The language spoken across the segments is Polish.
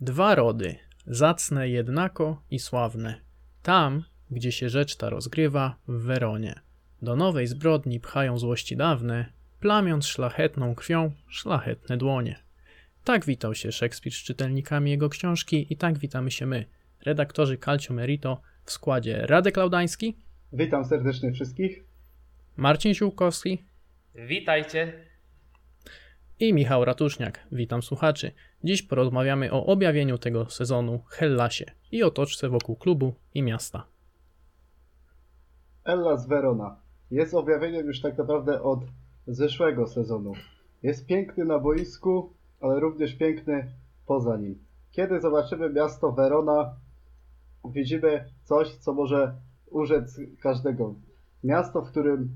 Dwa rody, zacne jednako i sławne. Tam, gdzie się rzecz ta rozgrywa, w Weronie. Do nowej zbrodni pchają złości dawne, plamiąc szlachetną krwią szlachetne dłonie. Tak witał się Szekspir z czytelnikami jego książki i tak witamy się my, redaktorzy Calcio Merito w składzie Radek Laudański, Witam serdecznie wszystkich. Marcin Ziółkowski Witajcie. I Michał Ratuszniak. Witam słuchaczy. Dziś porozmawiamy o objawieniu tego sezonu Hellasie i otoczce wokół klubu i miasta. Hellas Verona jest objawieniem już tak naprawdę od zeszłego sezonu. Jest piękny na boisku, ale również piękny poza nim. Kiedy zobaczymy miasto Verona, widzimy coś, co może urzec każdego. Miasto, w którym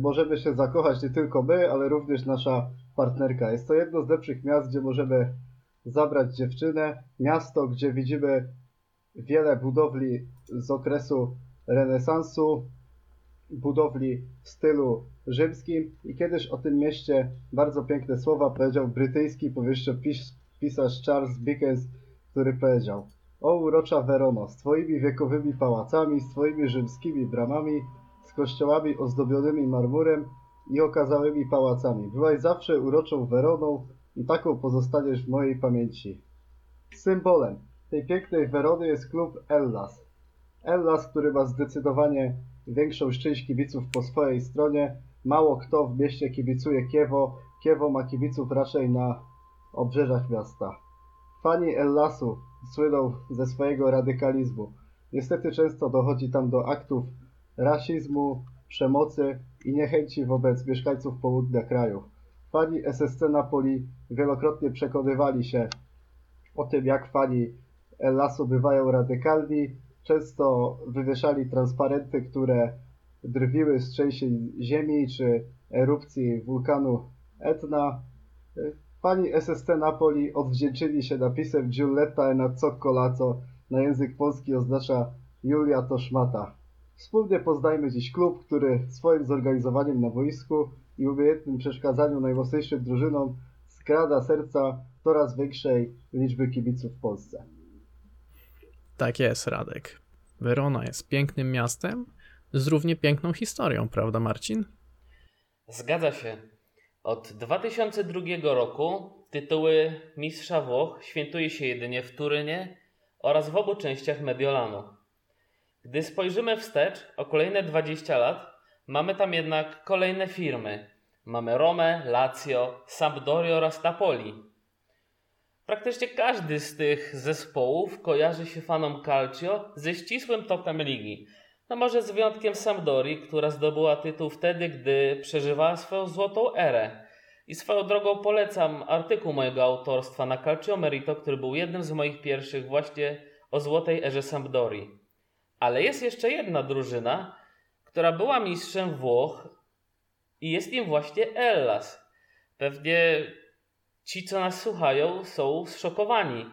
możemy się zakochać nie tylko my, ale również nasza partnerka. Jest to jedno z lepszych miast, gdzie możemy zabrać dziewczynę. Miasto, gdzie widzimy wiele budowli z okresu renesansu, budowli w stylu rzymskim i kiedyś o tym mieście bardzo piękne słowa powiedział brytyjski powieściopis- pisarz Charles Dickens, który powiedział O urocza Werono, z twoimi wiekowymi pałacami, z twoimi rzymskimi bramami, z kościołami ozdobionymi marmurem i okazałymi pałacami. Byłaś zawsze uroczą Weroną i taką pozostaniesz w mojej pamięci. Symbolem tej pięknej Werony jest klub Hellas. Hellas, który ma zdecydowanie większą część kibiców po swojej stronie. Mało kto w mieście kibicuje Kiewo. Kiewo ma kibiców raczej na obrzeżach miasta. Fani Hellasu słyną ze swojego radykalizmu. Niestety często dochodzi tam do aktów rasizmu, przemocy i niechęci wobec mieszkańców południa kraju. Fani SSC Napoli wielokrotnie przekonywali się o tym, jak fani Hellasu bywają radykalni. Często wywieszali transparenty, które drwiły z trzęsień ziemi czy erupcji wulkanu Etna. Fani SSC Napoli odwdzięczyli się napisem Giulietta e na Coccolato na język polski oznacza Julia to szmata. Wspólnie poznajmy dziś klub, który swoim zorganizowaniem na boisku i umiejętnym przeszkadzaniu najmocniejszym drużynom skrada serca coraz większej liczby kibiców w Polsce. Tak jest, Radek. Werona jest pięknym miastem z równie piękną historią, prawda, Marcin? Zgadza się. Od 2002 roku tytuły Mistrza Włoch świętuje się jedynie w Turynie oraz w obu częściach Mediolanu. Gdy spojrzymy wstecz o kolejne 20 lat, mamy tam jednak kolejne firmy. Mamy Romę, Lazio, Sampdoria oraz Napoli. Praktycznie każdy z tych zespołów kojarzy się fanom Calcio ze ścisłym topem ligi. No może z wyjątkiem Sampdorii, która zdobyła tytuł wtedy, gdy przeżywała swoją złotą erę. I swoją drogą polecam artykuł mojego autorstwa na Calcio Merito, który był jednym z moich pierwszych właśnie o złotej erze Sampdorii. Ale jest jeszcze jedna drużyna, która była mistrzem Włoch i jest im właśnie Hellas. Pewnie ci, co nas słuchają, są zszokowani.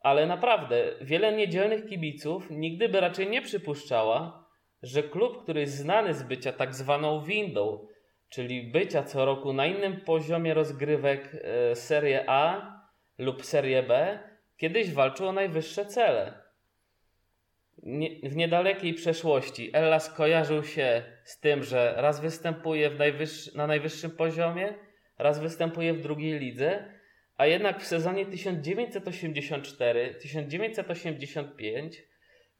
Ale naprawdę, wiele niedzielnych kibiców nigdy by raczej nie przypuszczała, że klub, który jest znany z bycia tak zwaną windą, czyli bycia co roku na innym poziomie rozgrywek e, Serie A lub Serie B, kiedyś walczył o najwyższe cele. Nie, w niedalekiej przeszłości Ellas kojarzył się z tym, że raz występuje na najwyższym poziomie, raz występuje w drugiej lidze, a jednak w sezonie 1984-1985,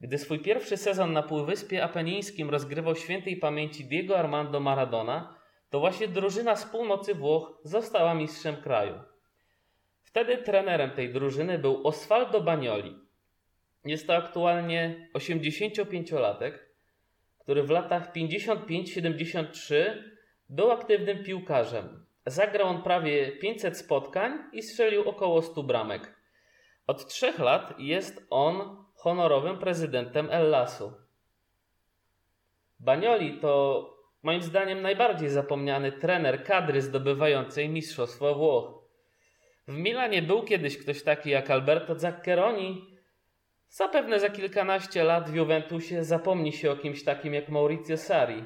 gdy swój pierwszy sezon na Półwyspie Apenińskim rozgrywał świętej pamięci Diego Armando Maradona, to właśnie drużyna z północy Włoch została mistrzem kraju. Wtedy trenerem tej drużyny był Osvaldo Bagnoli. Jest to aktualnie 85-latek, który w latach 55-73 był aktywnym piłkarzem. Zagrał on prawie 500 spotkań i strzelił około 100 bramek. Od trzech lat jest on honorowym prezydentem Ellasu. Banioli to moim zdaniem najbardziej zapomniany trener kadry zdobywającej Mistrzostwo Włoch. W Milanie był kiedyś ktoś taki jak Alberto Zaccheroni. Zapewne za kilkanaście lat w Juventusie zapomni się o kimś takim jak Maurizio Sarri.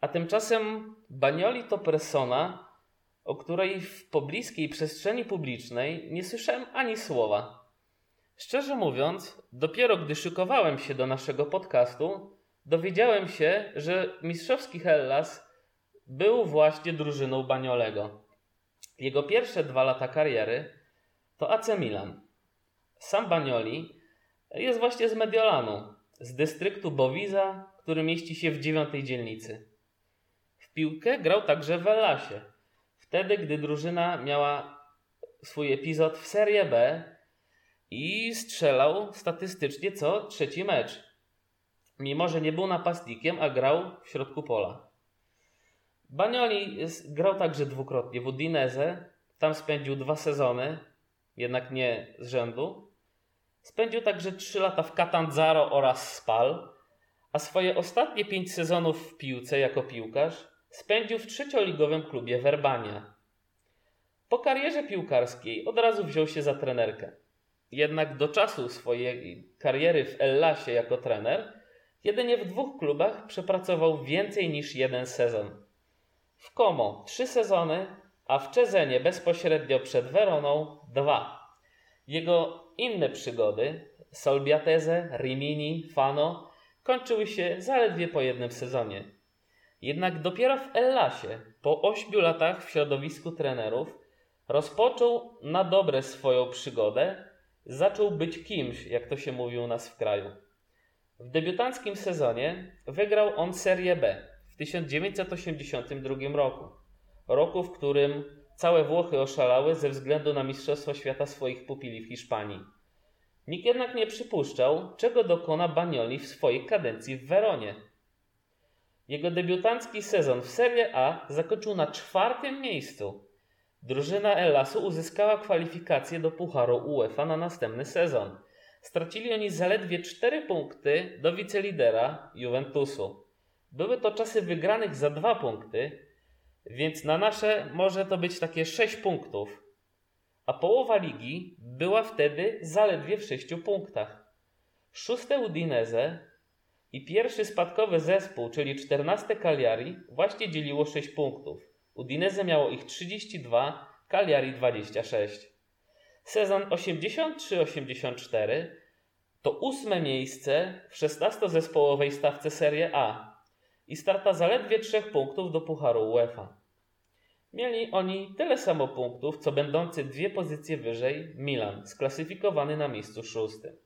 A tymczasem Banioli to persona, o której w pobliskiej przestrzeni publicznej nie słyszałem ani słowa. Szczerze mówiąc, dopiero gdy szykowałem się do naszego podcastu, dowiedziałem się, że mistrzowski Hellas był właśnie drużyną Baniolego. Jego pierwsze dwa lata kariery to AC Milan. Sam Banioli jest właśnie z Mediolanu, z dystryktu Bowiza, który mieści się w dziewiątej dzielnicy. W piłkę grał także w Ellasie, wtedy gdy drużyna miała swój epizod w Serie B i strzelał statystycznie co trzeci mecz. Mimo, że nie był napastnikiem, a grał w środku pola. Banioli grał także dwukrotnie w Udinese. Tam spędził dwa sezony, jednak nie z rzędu. Spędził także trzy lata w Catanzaro oraz Spal, a swoje ostatnie pięć sezonów w piłce jako piłkarz spędził w trzecioligowym klubie Verbania. Po karierze piłkarskiej od razu wziął się za trenerkę. Jednak do czasu swojej kariery w Ellasie jako trener jedynie w dwóch klubach przepracował więcej niż jeden sezon. W Como trzy sezony, a w Czezenie bezpośrednio przed Weroną dwa. Jego inne przygody Solbiateze, Rimini, Fano kończyły się zaledwie po jednym sezonie. Jednak dopiero w Ellasie, po ośmiu latach w środowisku trenerów, rozpoczął na dobre swoją przygodę, zaczął być kimś, jak to się mówi u nas w kraju. W debiutanckim sezonie wygrał on Serię B w 1982 roku. Roku, w którym całe Włochy oszalały ze względu na Mistrzostwo Świata swoich pupili w Hiszpanii. Nikt jednak nie przypuszczał, czego dokona Bagnoli w swojej kadencji w Weronie. Jego debiutancki sezon w Serie A zakończył na czwartym miejscu. Drużyna Elasu uzyskała kwalifikację do Pucharu UEFA na następny sezon. Stracili oni zaledwie 4 punkty do wicelidera Juventusu. Były to czasy wygranych za 2 punkty, więc na nasze może to być takie 6 punktów. A połowa ligi była wtedy zaledwie w 6 punktach. Szóste Udinese i pierwszy spadkowy zespół, czyli 14 Cagliari, właśnie dzieliło 6 punktów. Udinese miało ich 32, Cagliari 26. Sezon 83-84 to ósme miejsce w 16-zespołowej stawce Serie A i starta zaledwie 3 punktów do Pucharu UEFA. Mieli oni tyle samo punktów, co będący dwie pozycje wyżej Milan, sklasyfikowany na miejscu szóstym.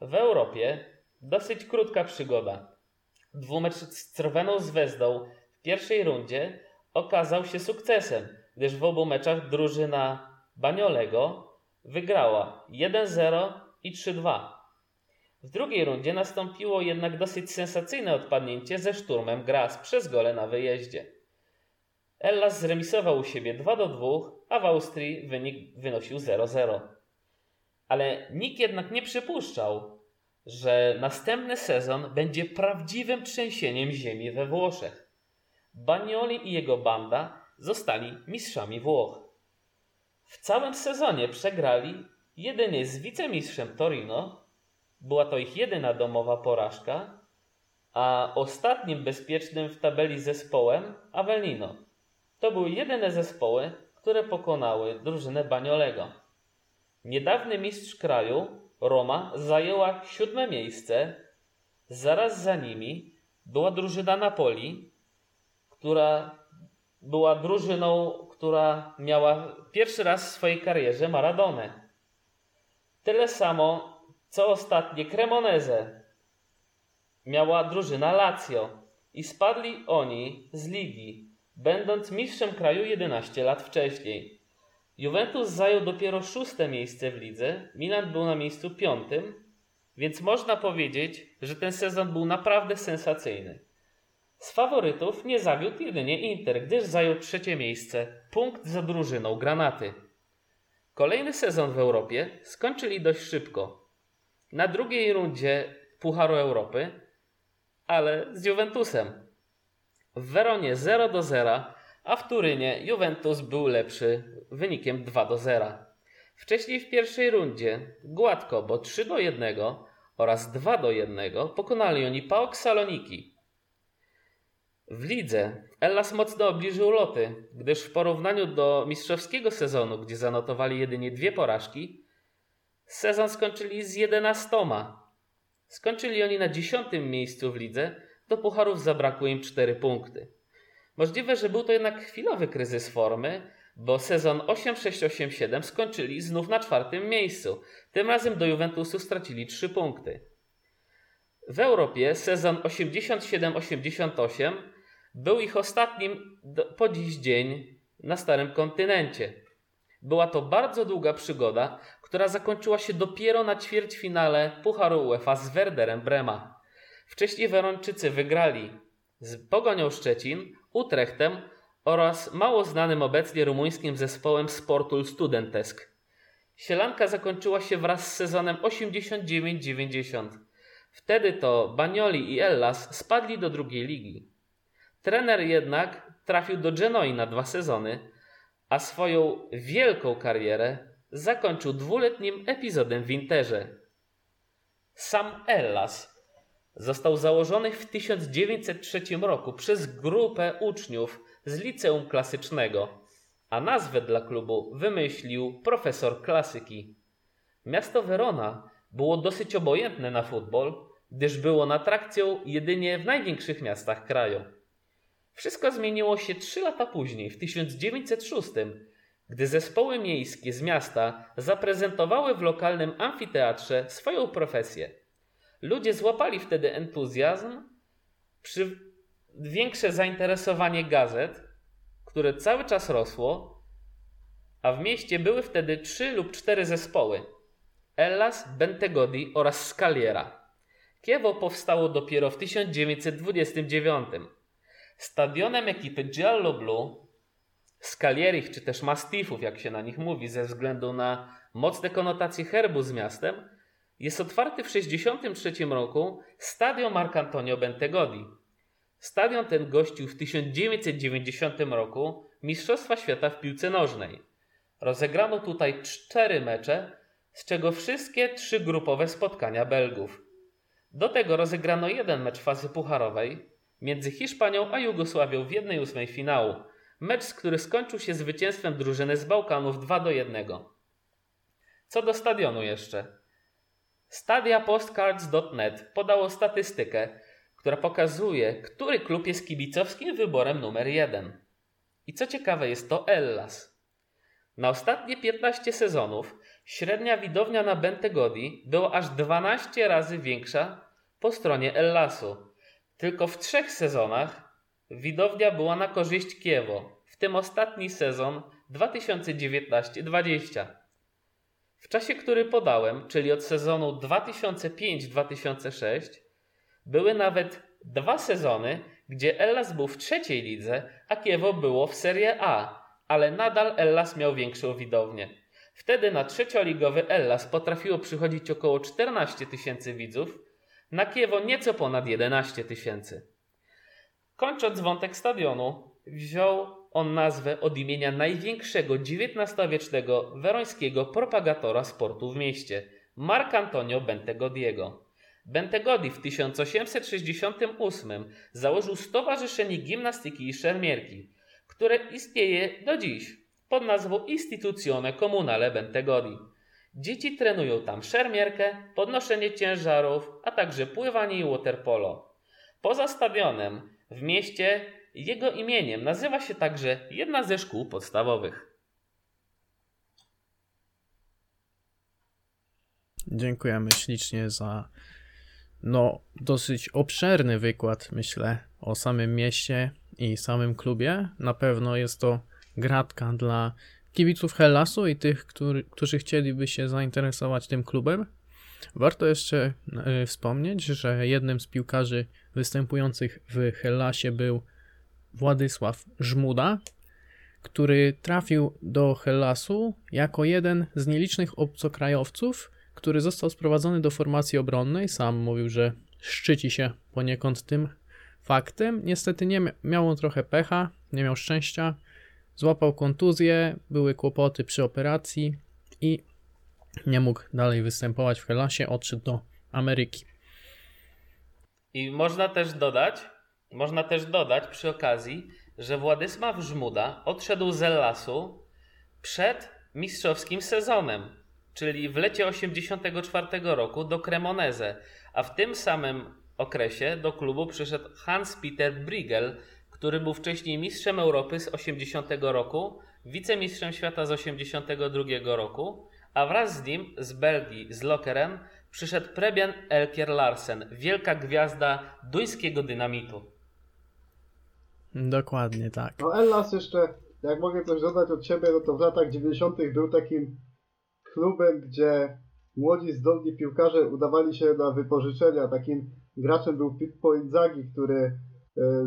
W Europie dosyć krótka przygoda. Dwumecz z Cerweną Zvezdą w pierwszej rundzie okazał się sukcesem, gdyż w obu meczach drużyna Baniolego wygrała 1-0 i 3-2. W drugiej rundzie nastąpiło jednak dosyć sensacyjne odpadnięcie ze szturmem Gras przez gole na wyjeździe. Ellas zremisował u siebie 2 2, a w Austrii wynik wynosił 0-0. Ale nikt jednak nie przypuszczał, że następny sezon będzie prawdziwym trzęsieniem ziemi we Włoszech. Bagnoli i jego banda zostali mistrzami Włoch. W całym sezonie przegrali jedynie z wicemistrzem Torino. Była to ich jedyna domowa porażka, a ostatnim bezpiecznym w tabeli zespołem Avellino. To były jedyne zespoły, które pokonały drużynę Baniolego. Niedawny mistrz kraju, Roma, zajęła siódme miejsce. Zaraz za nimi była drużyna Napoli, która była drużyną, która miała pierwszy raz w swojej karierze Maradonę. Tyle samo, co ostatnie Cremoneze miała drużyna Lazio i spadli oni z ligi, będąc mistrzem kraju 11 lat wcześniej. Juventus zajął dopiero szóste miejsce w lidze, Milan był na miejscu piątym, więc można powiedzieć, że ten sezon był naprawdę sensacyjny. Z faworytów nie zawiódł jedynie Inter, gdyż zajął trzecie miejsce, punkt za drużyną Granaty. Kolejny sezon w Europie skończyli dość szybko. Na drugiej rundzie Pucharu Europy, ale z Juventusem. W Weronie 0 do 0, a w Turynie Juventus był lepszy wynikiem 2 do 0. Wcześniej w pierwszej rundzie gładko, bo 3 do 1 oraz 2 do 1 pokonali oni PAOK Saloniki W lidze Ellas mocno obniżył loty, gdyż w porównaniu do mistrzowskiego sezonu, gdzie zanotowali jedynie dwie porażki, sezon skończyli z 11. Skończyli oni na dziesiątym miejscu w lidze, do pucharów zabrakło im 4 punkty. Możliwe, że był to jednak chwilowy kryzys formy, bo sezon 8-6-8-7 skończyli znów na czwartym miejscu. Tym razem do Juventusu stracili 3 punkty. W Europie sezon 87-88 był ich ostatnim po dziś dzień na starym kontynencie. Była to bardzo długa przygoda, która zakończyła się dopiero na ćwierćfinale Pucharu UEFA z Werderem Brema. Wcześniej Werończycy wygrali z Pogonią Szczecin, Utrechtem oraz mało znanym obecnie rumuńskim zespołem Sportul Studentesk. Sielanka zakończyła się wraz z sezonem 89-90. Wtedy to Banioli i Ellas spadli do drugiej ligi. Trener jednak trafił do Genoi na dwa sezony, a swoją wielką karierę zakończył dwuletnim epizodem w Interze. Sam Ellas został założony w 1903 roku przez grupę uczniów z liceum klasycznego, a nazwę dla klubu wymyślił profesor klasyki. Miasto Verona było dosyć obojętne na futbol, gdyż było atrakcją jedynie w największych miastach kraju. Wszystko zmieniło się trzy lata później, w 1906, gdy zespoły miejskie z miasta zaprezentowały w lokalnym amfiteatrze swoją profesję. Ludzie złapali wtedy entuzjazm, przy większe zainteresowanie gazet, które cały czas rosło, a w mieście były wtedy trzy lub cztery zespoły: Ellas, Bentegodi oraz Scaliera. Kiewo powstało dopiero w 1929. Stadionem ekipy Giallo Blue, Scalierich czy też Mastifów, jak się na nich mówi, ze względu na mocne konotacje herbu z miastem, jest otwarty w 1963 roku stadion Marcantonio Bentegodi. Stadion ten gościł w 1990 roku Mistrzostwa Świata w piłce nożnej. Rozegrano tutaj cztery mecze, z czego wszystkie trzy grupowe spotkania Belgów. Do tego rozegrano jeden mecz fazy pucharowej między Hiszpanią a Jugosławią w jednej ósmej finału. Mecz, który skończył się zwycięstwem drużyny z Bałkanów 2 do 1. Co do stadionu jeszcze. Stadiapostcards.net podało statystykę, która pokazuje, który klub jest kibicowskim wyborem numer jeden. I co ciekawe jest to Ellas. Na ostatnie 15 sezonów średnia widownia na Bentegodi była aż 12 razy większa po stronie Ellasu. Tylko w trzech sezonach widownia była na korzyść Kiewo, w tym ostatni sezon 2019-20. W czasie, który podałem, czyli od sezonu 2005-2006, były nawet dwa sezony, gdzie Ellas był w trzeciej lidze, a Kiewo było w Serie A, ale nadal Ellas miał większą widownię. Wtedy na trzecioligowy Ellas potrafiło przychodzić około 14 tysięcy widzów, na Kiewo nieco ponad 11 tysięcy. Kończąc wątek stadionu, wziął on nazwę od imienia największego XIX-wiecznego werońskiego propagatora sportu w mieście, Marcantonio Bentegodiego. Bentegodi w 1868 założył Stowarzyszenie Gimnastyki i Szermierki, które istnieje do dziś pod nazwą Istituzione Comunale Bentegodi. Dzieci trenują tam szermierkę, podnoszenie ciężarów, a także pływanie i waterpolo. Poza stadionem w mieście jego imieniem nazywa się także jedna ze szkół podstawowych. Dziękujemy ślicznie za no, dosyć obszerny wykład, myślę, o samym mieście i samym klubie. Na pewno jest to gratka dla kibiców Hellasu i tych, który, którzy chcieliby się zainteresować tym klubem. Warto jeszcze y, wspomnieć, że jednym z piłkarzy występujących w Hellasie był Władysław Żmuda, który trafił do Hellasu jako jeden z nielicznych obcokrajowców, który został sprowadzony do formacji obronnej. Sam mówił, że szczyci się poniekąd tym faktem. Niestety nie miał on trochę pecha, nie miał szczęścia. Złapał kontuzję, były kłopoty przy operacji i nie mógł dalej występować w Helasie, odszedł do Ameryki. I można też dodać, Można też dodać przy okazji, że Władysław Żmuda odszedł z Ellasu przed mistrzowskim sezonem, czyli w lecie 84 roku do Cremoneze, a w tym samym okresie do klubu przyszedł Hans-Peter Briegel, który był wcześniej mistrzem Europy z 80 roku, wicemistrzem świata z 82 roku, a wraz z nim z Belgii, z Lokeren, przyszedł Prebian Elkier Larsen, wielka gwiazda duńskiego dynamitu. Dokładnie tak. No Ellas jeszcze, jak mogę coś dodać od siebie, no to w latach 90. był takim klubem, gdzie młodzi, zdolni piłkarze udawali się na wypożyczenia. Takim graczem był Pippo Inzaghi, który e,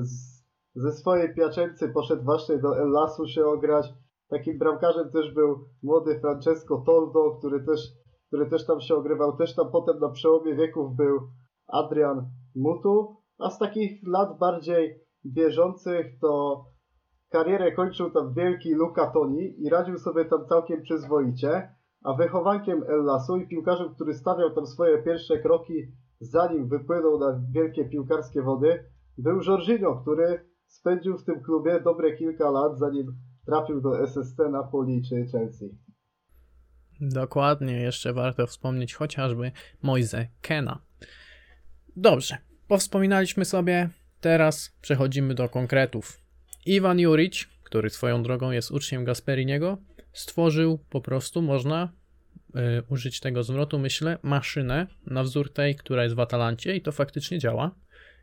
z, ze swojej Piacency poszedł właśnie do Ellasu się ograć. Takim bramkarzem też był młody Francesco Toldo, który też, który też tam się ogrywał. Też tam potem na przełomie wieków był Adrian Mutu. A z takich lat bardziej bieżących to karierę kończył tam wielki Luca Toni i radził sobie tam całkiem przyzwoicie, a wychowankiem Ellasu i piłkarzem, który stawiał tam swoje pierwsze kroki zanim wypłynął na wielkie piłkarskie wody, był Jorginho, który spędził w tym klubie dobre kilka lat, zanim trafił do SST Napoli czy Chelsea. Dokładnie, jeszcze warto wspomnieć chociażby Moise Kena. Dobrze, powspominaliśmy sobie Teraz przechodzimy do konkretów. Iwan Juric, który swoją drogą jest uczniem Gasperiniego, stworzył po prostu, można y, użyć tego zwrotu, myślę, maszynę na wzór tej, która jest w Atalancie i to faktycznie działa.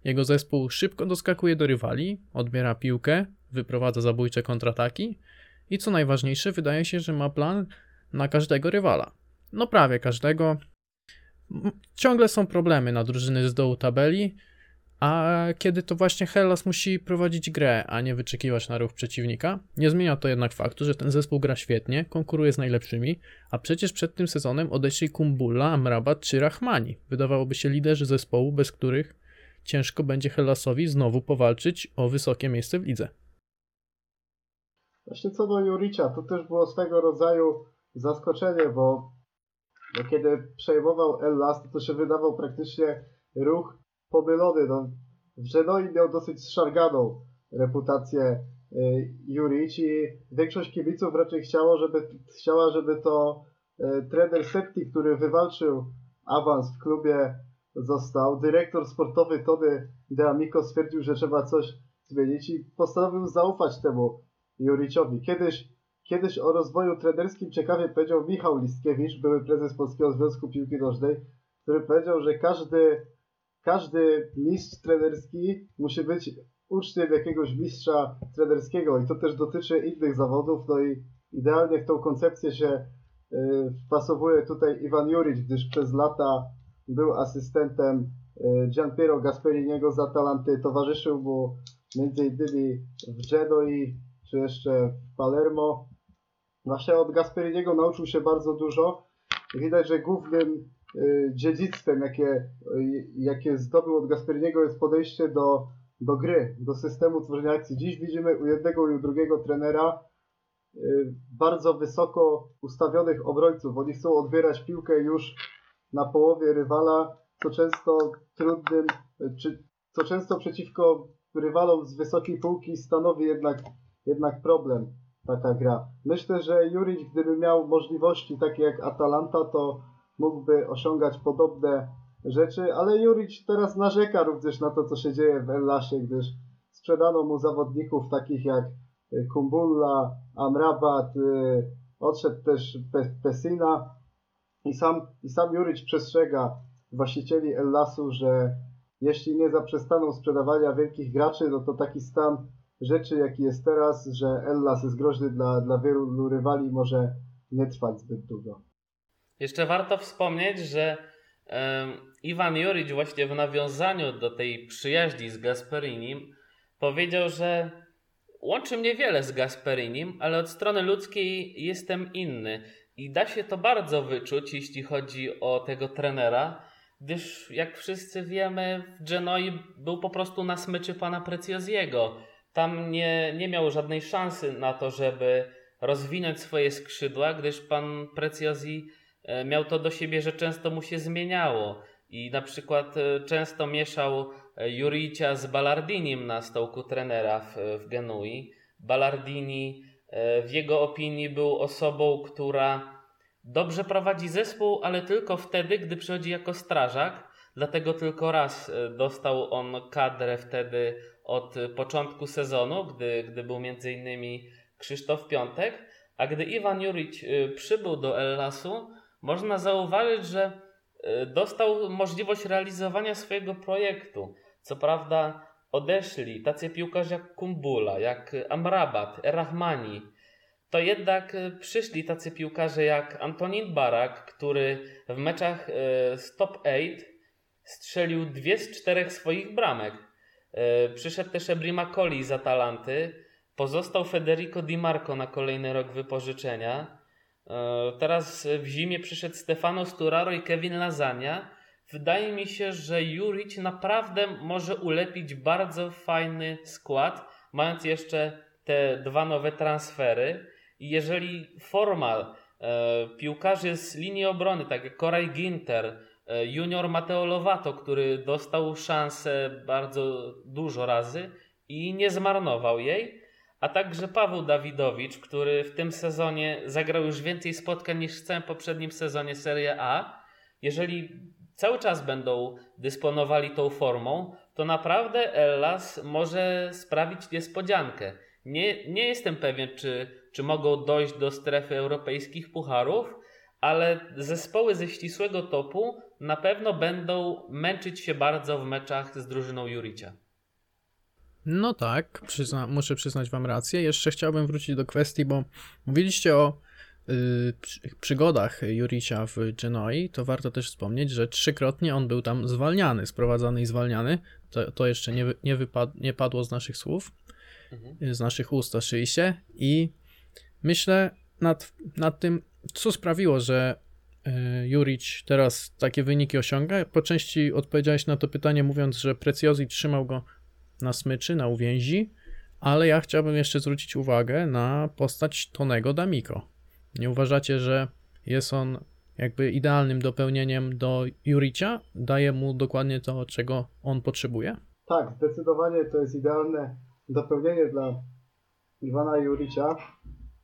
Jego zespół szybko doskakuje do rywali, odbiera piłkę, wyprowadza zabójcze kontrataki i co najważniejsze, wydaje się, że ma plan na każdego rywala. No prawie każdego. Ciągle są problemy na drużyny z dołu tabeli, a kiedy to właśnie Hellas musi prowadzić grę, a nie wyczekiwać na ruch przeciwnika, nie zmienia to jednak faktu, że ten zespół gra świetnie, konkuruje z najlepszymi, a przecież przed tym sezonem odeszli Kumbulla, Amrabat czy Rahmani. Wydawałoby się liderzy zespołu, bez których ciężko będzie Hellasowi znowu powalczyć o wysokie miejsce w lidze. Właśnie co do Juricia, to też było swego rodzaju zaskoczenie, bo, bo kiedy przejmował Hellas, to, to się wydawał praktycznie ruch pomylony. No, w Genoi miał dosyć zszarganą reputację y, Juric i większość kibiców raczej chciało, żeby, chciała, żeby to y, trener Septi, który wywalczył awans w klubie, został. Dyrektor sportowy Tony De Amico stwierdził, że trzeba coś zmienić i postanowił zaufać temu Juriciowi. Kiedyś, kiedyś o rozwoju trenerskim ciekawie powiedział Michał Listkiewicz, były prezes Polskiego Związku Piłki Nożnej, który powiedział, że każdy każdy mistrz trenerski musi być uczniem jakiegoś mistrza trenerskiego i to też dotyczy innych zawodów, no i idealnie w tą koncepcję się y, wpasowuje tutaj Iwan Juric, gdyż przez lata był asystentem y, Gianpiero Gasperiniego z Atalanty, towarzyszył mu m.in. w Genoi czy jeszcze w Palermo. Właśnie od Gasperiniego nauczył się bardzo dużo. Widać, że głównym dziedzictwem, jakie, y, jakie zdobył od Gasperiniego jest podejście do, do gry, do systemu tworzenia akcji. Dziś widzimy u jednego i u drugiego trenera y, bardzo wysoko ustawionych obrońców. Oni chcą odbierać piłkę już na połowie rywala, co często trudnym, czy co często przeciwko rywalom z wysokiej półki stanowi jednak, jednak problem taka gra. Myślę, że Juric, gdyby miał możliwości takie jak Atalanta, to mógłby osiągać podobne rzeczy, ale Juric teraz narzeka również na to, co się dzieje w Ellasie, gdyż sprzedano mu zawodników takich jak y, Kumbulla, Amrabat, y, odszedł też Pesina i sam, i sam Juric przestrzega właścicieli Ellasu, że jeśli nie zaprzestaną sprzedawania wielkich graczy, no to taki stan rzeczy, jaki jest teraz, że Ellas jest groźny dla, dla wielu rywali, może nie trwać zbyt długo. Jeszcze warto wspomnieć, że um, Iwan Juric właśnie w nawiązaniu do tej przyjaźni z Gasperinim powiedział, że łączy mnie wiele z Gasperinim, ale od strony ludzkiej jestem inny. I da się to bardzo wyczuć, jeśli chodzi o tego trenera, gdyż jak wszyscy wiemy, w Genoi był po prostu na smyczy pana Precioziego. Tam nie, nie miał żadnej szansy na to, żeby rozwinąć swoje skrzydła, gdyż pan Preciozi E, miał to do siebie, że często mu się zmieniało i na przykład e, często mieszał Juricia z Ballardinim na stołku trenera w, w Genui. Ballardini w jego opinii był osobą, która dobrze prowadzi zespół, ale tylko wtedy, gdy przychodzi jako strażak. Dlatego tylko raz dostał on kadrę wtedy od początku sezonu, gdy, gdy był między innymi Krzysztof Piątek. A gdy Iwan Juric przybył do Ellasu, można zauważyć, że y, dostał możliwość realizowania swojego projektu. Co prawda odeszli tacy piłkarze jak Kumbula, jak Amrabat, Rahmani. To jednak y, przyszli tacy piłkarze jak Antonin Barak, który w meczach z y, top 8 strzelił dwie z czterech swoich bramek. Przyszedł też Ebrima Coli z Atalanty. Pozostał Federico Di Marco na kolejny rok wypożyczenia. E, teraz w zimie przyszedł Stefano Sturaro i Kevin Lasagna. Wydaje mi się, że Juric naprawdę może ulepić bardzo fajny skład, mając jeszcze te dwa nowe transfery. I jeżeli forma e, piłkarzy z linii obrony, tak jak Koray Ginter, e, junior Mateo Lovato, który dostał szansę bardzo dużo razy i nie zmarnował jej, a także Paweł Dawidowicz, który w tym sezonie zagrał już więcej spotkań niż w całym poprzednim sezonie Serie A. Jeżeli cały czas będą dysponowali tą formą, to naprawdę Ellas może sprawić niespodziankę. Nie, nie jestem pewien, czy, czy mogą dojść do strefy europejskich pucharów, ale zespoły ze ścisłego topu na pewno będą męczyć się bardzo w meczach z drużyną Juricia. No tak, przyzna, muszę przyznać wam rację. Jeszcze chciałbym wrócić do kwestii, bo mówiliście o y, przygodach Juricia w Genoi, to warto też wspomnieć, że trzykrotnie on był tam zwalniany, sprowadzany i zwalniany. To, to jeszcze nie, nie, wypad, nie padło z naszych słów, mhm. z naszych ust oczywiście. I myślę nad, nad tym, co sprawiło, że y, Juric teraz takie wyniki osiąga. Po części odpowiedziałeś na to pytanie, mówiąc, że Preciosi trzymał go na smyczy, na uwięzi, ale ja chciałbym jeszcze zwrócić uwagę na postać Tonego Damiko. Nie uważacie, że jest on jakby idealnym dopełnieniem do Juricia? Daje mu dokładnie to, czego on potrzebuje? Tak, zdecydowanie to jest idealne dopełnienie dla Iwana Juricia,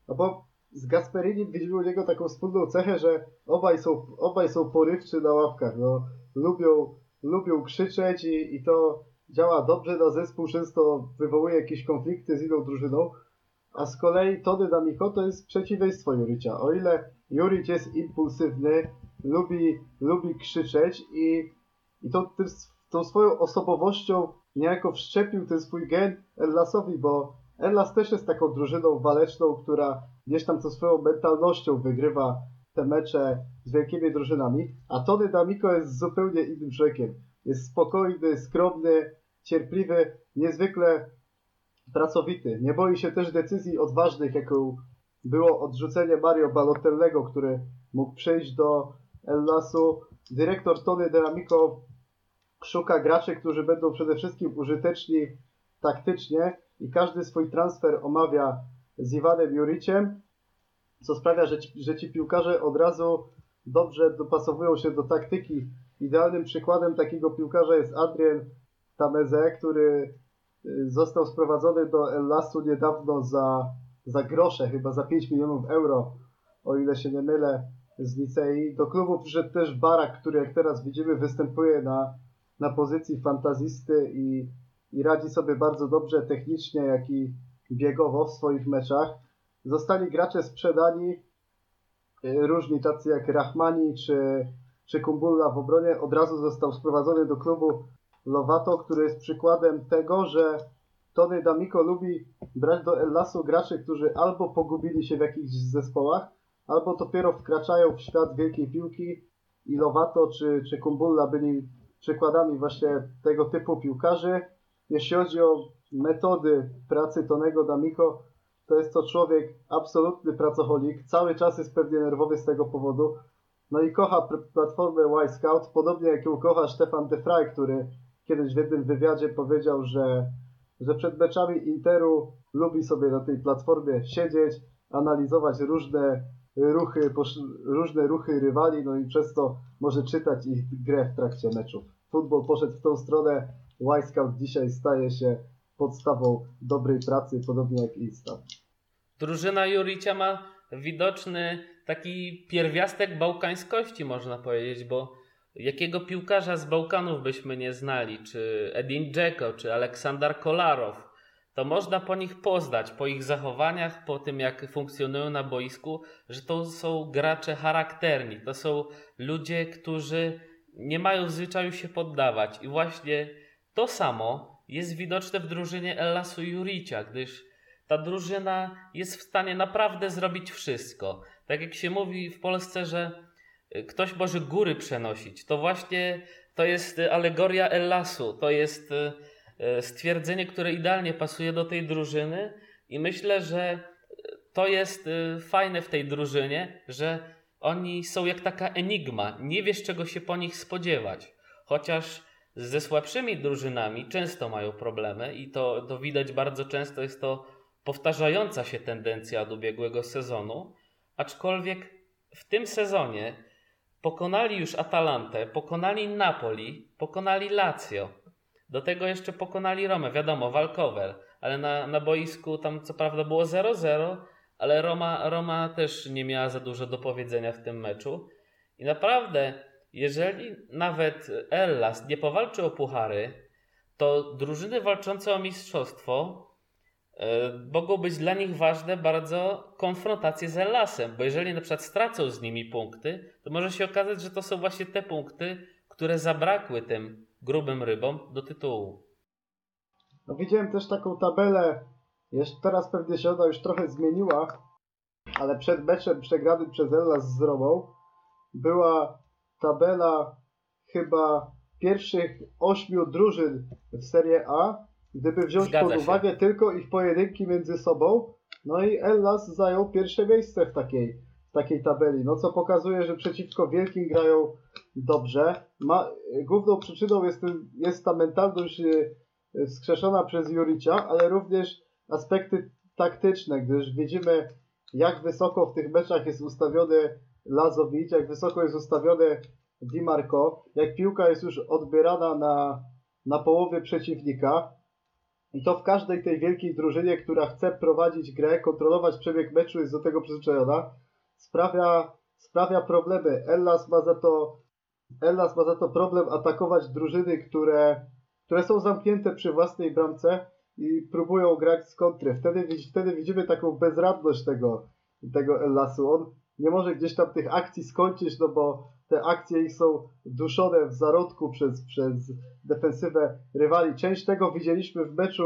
no bo z Gasperini widzimy u niego taką wspólną cechę, że obaj są, obaj są porywczy na ławkach, no, lubią, lubią krzyczeć i, i to działa dobrze na zespół, często wywołuje jakieś konflikty z inną drużyną, a z kolei Tony Damiko to jest przeciwieństwo Juricia. O ile Juric jest impulsywny, lubi, lubi krzyczeć i, i tym, tą swoją osobowością niejako wszczepił ten swój gen Ellasowi, bo Ellas też jest taką drużyną waleczną, która gdzieś tam co swoją mentalnością wygrywa te mecze z wielkimi drużynami, a Tony Damiko jest zupełnie innym człowiekiem. Jest spokojny, skromny, cierpliwy, niezwykle pracowity. Nie boi się też decyzji odważnych, jaką było odrzucenie Mario Balotellego, który mógł przejść do Ellasu. Dyrektor Tony Delamico szuka graczy, którzy będą przede wszystkim użyteczni taktycznie i każdy swój transfer omawia z Iwanem Juriciem, co sprawia, że ci, że ci piłkarze od razu dobrze dopasowują się do taktyki. Idealnym przykładem takiego piłkarza jest Adrian Tameze, który y, został sprowadzony do Ellasu niedawno za, za grosze, chyba za 5 milionów euro, o ile się nie mylę, z Licei. Do klubu przyszedł też Barak, który jak teraz widzimy występuje na, na pozycji fantazisty i, i radzi sobie bardzo dobrze technicznie, jak i biegowo w swoich meczach. Zostali gracze sprzedani, y, różni tacy jak Rahmani czy, czy Kumbulla w obronie. Od razu został sprowadzony do klubu Lovato, który jest przykładem tego, że Tony D'Amico lubi brać do Ellasu graczy, którzy albo pogubili się w jakichś zespołach, albo dopiero wkraczają w świat wielkiej piłki i Lovato czy, czy Kumbulla byli przykładami właśnie tego typu piłkarzy. Jeśli chodzi o metody pracy Tonego D'Amico, to jest to człowiek absolutny pracocholik, cały czas jest pewnie nerwowy z tego powodu. No i kocha platformę Y Scout, podobnie jak ją kocha Stefan De Frey, który kiedyś w jednym wywiadzie powiedział, że, że przed meczami Interu lubi sobie na tej platformie siedzieć, analizować różne ruchy, różne ruchy rywali, no i przez to może czytać ich grę w trakcie meczów. Futbol poszedł w tą stronę, Y-Scout dzisiaj staje się podstawą dobrej pracy, podobnie jak Insta. Drużyna Juricia ma widoczny taki pierwiastek bałkańskości, można powiedzieć, bo jakiego piłkarza z Bałkanów byśmy nie znali, czy Edin Dzeko, czy Aleksander Kolarow, to można po nich poznać, po ich zachowaniach, po tym jak funkcjonują na boisku, że to są gracze charakterni, to są ludzie, którzy nie mają w zwyczaju się poddawać. I właśnie to samo jest widoczne w drużynie Ellasu Juricia, gdyż ta drużyna jest w stanie naprawdę zrobić wszystko. Tak jak się mówi w Polsce, że ktoś może góry przenosić, to właśnie to jest alegoria Ellasu, to jest e, stwierdzenie, które idealnie pasuje do tej drużyny i myślę, że to jest fajne w tej drużynie, że oni są jak taka enigma, nie wiesz czego się po nich spodziewać. Chociaż ze słabszymi drużynami często mają problemy i to, to widać bardzo często, jest to powtarzająca się tendencja od ubiegłego sezonu, aczkolwiek w tym sezonie pokonali już Atalantę, pokonali Napoli, pokonali Lazio. Do tego jeszcze pokonali Romę, wiadomo, walkover, ale na, na boisku tam co prawda było 0-0, ale Roma, Roma też nie miała za dużo do powiedzenia w tym meczu. I naprawdę, jeżeli nawet Ellas nie powalczy o puchary, to drużyny walczące o mistrzostwo mogą być dla nich ważne bardzo konfrontacje z Ellasem, bo jeżeli na przykład stracą z nimi punkty, to może się okazać, że to są właśnie te punkty, które zabrakły tym grubym rybom do tytułu. No widziałem też taką tabelę jeszcze teraz pewnie się ona już trochę zmieniła, ale przed meczem przegranym przez Ellas z Romą była tabela chyba pierwszych ośmiu drużyn w Serie A, gdyby wziąć Zgadza pod się. uwagę tylko ich pojedynki między sobą, no i Ellas zajął pierwsze miejsce w takiej, w takiej tabeli, no co pokazuje, że przeciwko wielkim grają dobrze. Ma, główną przyczyną jest, ten, jest ta mentalność e, wskrzeszona przez Juricia, ale również aspekty taktyczne, gdyż widzimy jak wysoko w tych meczach jest ustawiony Lazowicz, jak wysoko jest ustawiony Di Marco, jak piłka jest już odbierana na, na połowie przeciwnika i to w każdej tej wielkiej drużynie, która chce prowadzić grę, kontrolować przebieg meczu, jest do tego przyzwyczajona, sprawia, sprawia problemy. Ellas ma za to Ellas ma za to problem atakować drużyny, które, które są zamknięte przy własnej bramce i próbują grać z kontry. Wtedy, wtedy widzimy taką bezradność tego, tego Ellasu. On nie może gdzieś tam tych akcji skończyć, no bo te akcje ich są duszone w zarodku przez, przez defensywę rywali. Część tego widzieliśmy w meczu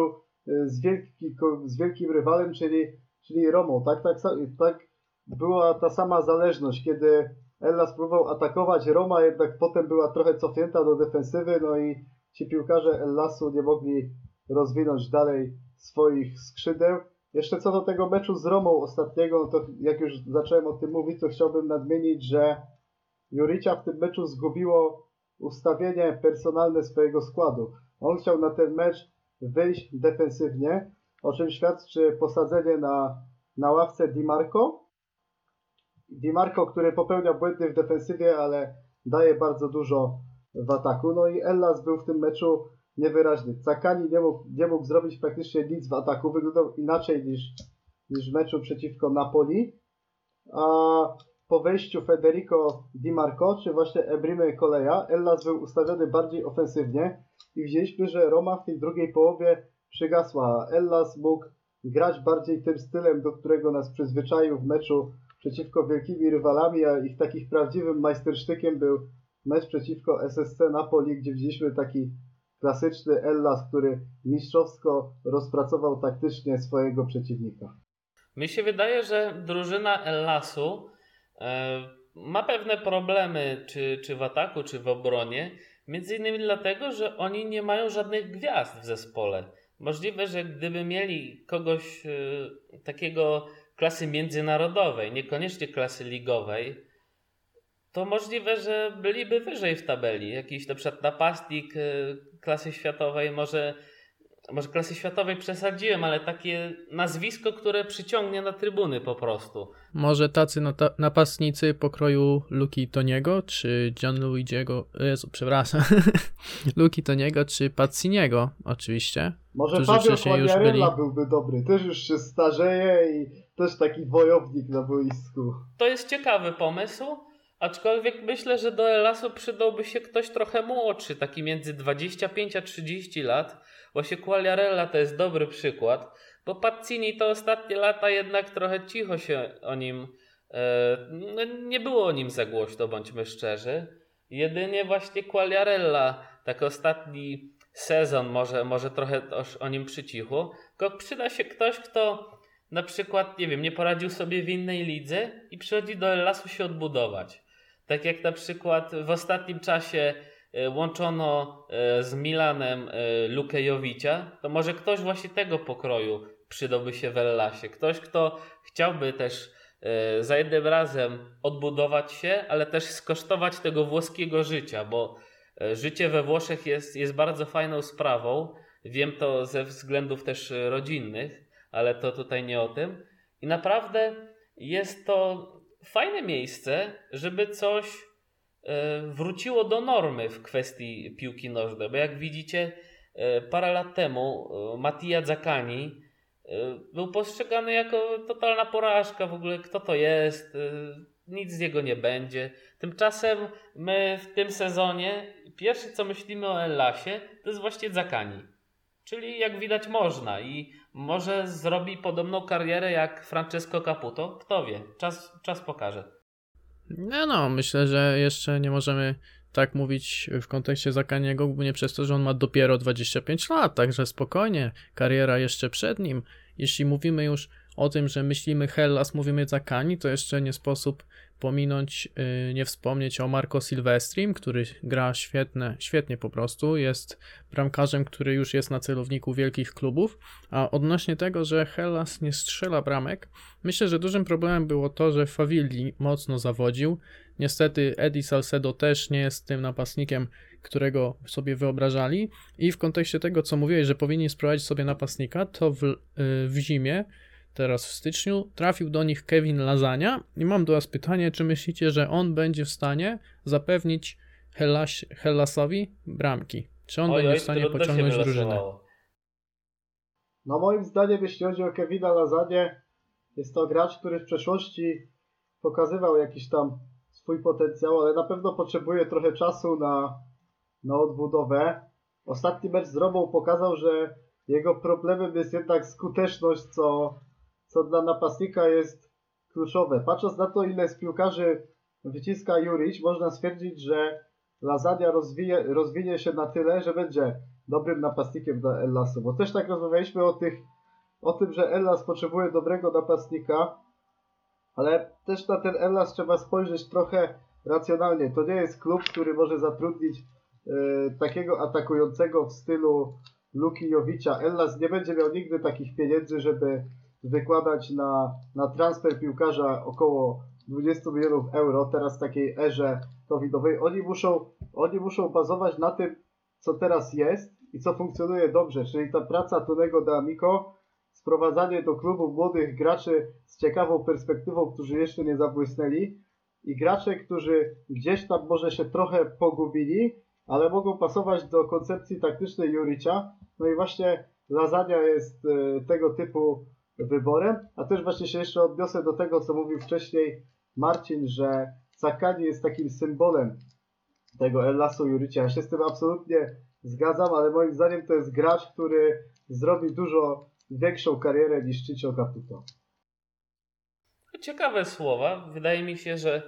y, z, wielki, z wielkim rywalem, czyli, czyli Romą. Tak, tak, tak była ta sama zależność, kiedy Ellas próbował atakować, Roma jednak potem była trochę cofnięta do defensywy, no i ci piłkarze Ellasu nie mogli rozwinąć dalej swoich skrzydeł. Jeszcze co do tego meczu z Romą ostatniego, no to jak już zacząłem o tym mówić, to chciałbym nadmienić, że Juricia w tym meczu zgubiło ustawienie personalne swojego składu. On chciał na ten mecz wyjść defensywnie, o czym świadczy posadzenie na, na ławce Di Marco. Di Marco, który popełnia błędy w defensywie, ale daje bardzo dużo w ataku. No i Ellas był w tym meczu niewyraźny. Zakani nie mógł, nie mógł zrobić praktycznie nic w ataku. Wyglądał inaczej niż, niż w meczu przeciwko Napoli. A po wejściu Federico Di Marco, czy właśnie Ebrime Koleja, Ellas był ustawiony bardziej ofensywnie i widzieliśmy, że Roma w tej drugiej połowie przygasła. Ellas mógł grać bardziej tym stylem, do którego nas przyzwyczaił w meczu przeciwko wielkimi rywalami, a ich takich prawdziwym majstersztykiem był mecz przeciwko SSC Napoli, gdzie widzieliśmy taki klasyczny Ellas, który mistrzowsko rozpracował taktycznie swojego przeciwnika. Mi się wydaje, że drużyna Ellasu ma pewne problemy, czy, czy w ataku, czy w obronie. Między innymi dlatego, że oni nie mają żadnych gwiazd w zespole. Możliwe, że gdyby mieli kogoś e, takiego klasy międzynarodowej, niekoniecznie klasy ligowej, to możliwe, że byliby wyżej w tabeli. Jakiś na przykład napastnik klasy światowej może, może klasy światowej przesadziłem, ale takie nazwisko, które przyciągnie na trybuny po prostu. Może tacy nata- napastnicy pokroju Luki Toniego, czy Gianluigiego, Jezu, przepraszam, Luki Toniego, czy Pazziniego oczywiście. Może Fabio wcześniej już byli- byłby dobry. Też już się starzeje i też taki wojownik na boisku. To jest ciekawy pomysł, aczkolwiek myślę, że do Elasu przydałby się ktoś trochę młodszy, taki między 25 a 30 lat. Właśnie Quagliarella to jest dobry przykład, bo Pazzini to ostatnie lata jednak trochę cicho się o nim, e, no nie było o nim za głośno, bądźmy szczerzy. Jedynie właśnie Quagliarella, tak ostatni sezon może, może trochę o nim przycichło. Tylko przyda się ktoś, kto na przykład, nie wiem, nie poradził sobie w innej lidze i przychodzi do Ellasu się odbudować. Tak jak na przykład w ostatnim czasie e, łączono e, z Milanem e, Lukę Jowicia, to może ktoś właśnie tego pokroju przydałby się w Ellasie. Ktoś, kto chciałby też za jednym razem odbudować się, ale też skosztować tego włoskiego życia, bo życie we Włoszech jest, jest bardzo fajną sprawą. Wiem to ze względów też rodzinnych, ale to tutaj nie o tym. I naprawdę jest to fajne miejsce, żeby coś e, wróciło do normy w kwestii piłki nożnej. Bo jak widzicie, e, parę lat temu e, Mattia Zaccani e, był postrzegany jako totalna porażka. W ogóle kto to jest? Nic z niego nie będzie. Tymczasem my w tym sezonie pierwsze co myślimy o Ellasie to jest właśnie Zaccani. Czyli jak widać można i może zrobi podobną karierę jak Francesco Caputo. Kto wie? Czas, czas pokaże. No, no, myślę, że jeszcze nie możemy tak mówić w kontekście Zakaniego, głównie przez to, że on ma dopiero 25 lat, także spokojnie, kariera jeszcze przed nim. Jeśli mówimy już o tym, że myślimy Hellas, mówimy Zakani, to jeszcze nie sposób pominąć, yy, nie wspomnieć o Marco Silvestrim, który gra świetne, świetnie po prostu, jest bramkarzem, który już jest na celowniku wielkich klubów, a odnośnie tego, że Hellas nie strzela bramek, myślę, że dużym problemem było to, że Favilli mocno zawodził, Niestety Eddie Salcedo też nie jest tym napastnikiem, którego sobie wyobrażali. I w kontekście tego, co mówiłeś, że powinni sprowadzić sobie napastnika, to w, y, w zimie, teraz w styczniu, trafił do nich Kevin Lazania i mam do Was pytanie, czy myślicie, że on będzie w stanie zapewnić Hellas, Hellasowi bramki? Czy on Oj, będzie w stanie pociągnąć drużynę? No moim zdaniem, jeśli chodzi o Kevina Lazanie, jest to gracz, który w przeszłości pokazywał jakiś tam swój potencjał, ale na pewno potrzebuje trochę czasu na, na odbudowę. Ostatni mecz z Romą pokazał, że jego problemem jest jednak skuteczność, co, co dla napastnika jest kluczowe. Patrząc na to, ile z piłkarzy wyciska Juric, można stwierdzić, że rozwije, rozwinie się na tyle, że będzie dobrym napastnikiem dla Ellasu. Bo też tak rozmawialiśmy o, tych, o tym, że Ellas potrzebuje dobrego napastnika, ale też na ten Ellas trzeba spojrzeć trochę racjonalnie. To nie jest klub, który może zatrudnić e, takiego atakującego w stylu Luki Jowicza. Ellas nie będzie miał nigdy takich pieniędzy, żeby wykładać na, na transfer piłkarza około 20 milionów euro, teraz w takiej erze covidowej. Oni muszą, oni muszą bazować na tym, co teraz jest i co funkcjonuje dobrze, czyli ta praca Tonego D'Amico, sprowadzanie do klubu młodych graczy z ciekawą perspektywą, którzy jeszcze nie zabłysnęli i gracze, którzy gdzieś tam może się trochę pogubili, ale mogą pasować do koncepcji taktycznej Juricia. No i właśnie Lasagna jest e, tego typu wyborem, a też właśnie się jeszcze odniosę do tego, co mówił wcześniej Marcin, że Sakani jest takim symbolem tego Ellasu Juricia. Ja się z tym absolutnie zgadzam, ale moim zdaniem to jest gracz, który zrobi dużo większą karierę niż Chicho Caputo. Ciekawe słowa. Wydaje mi się, że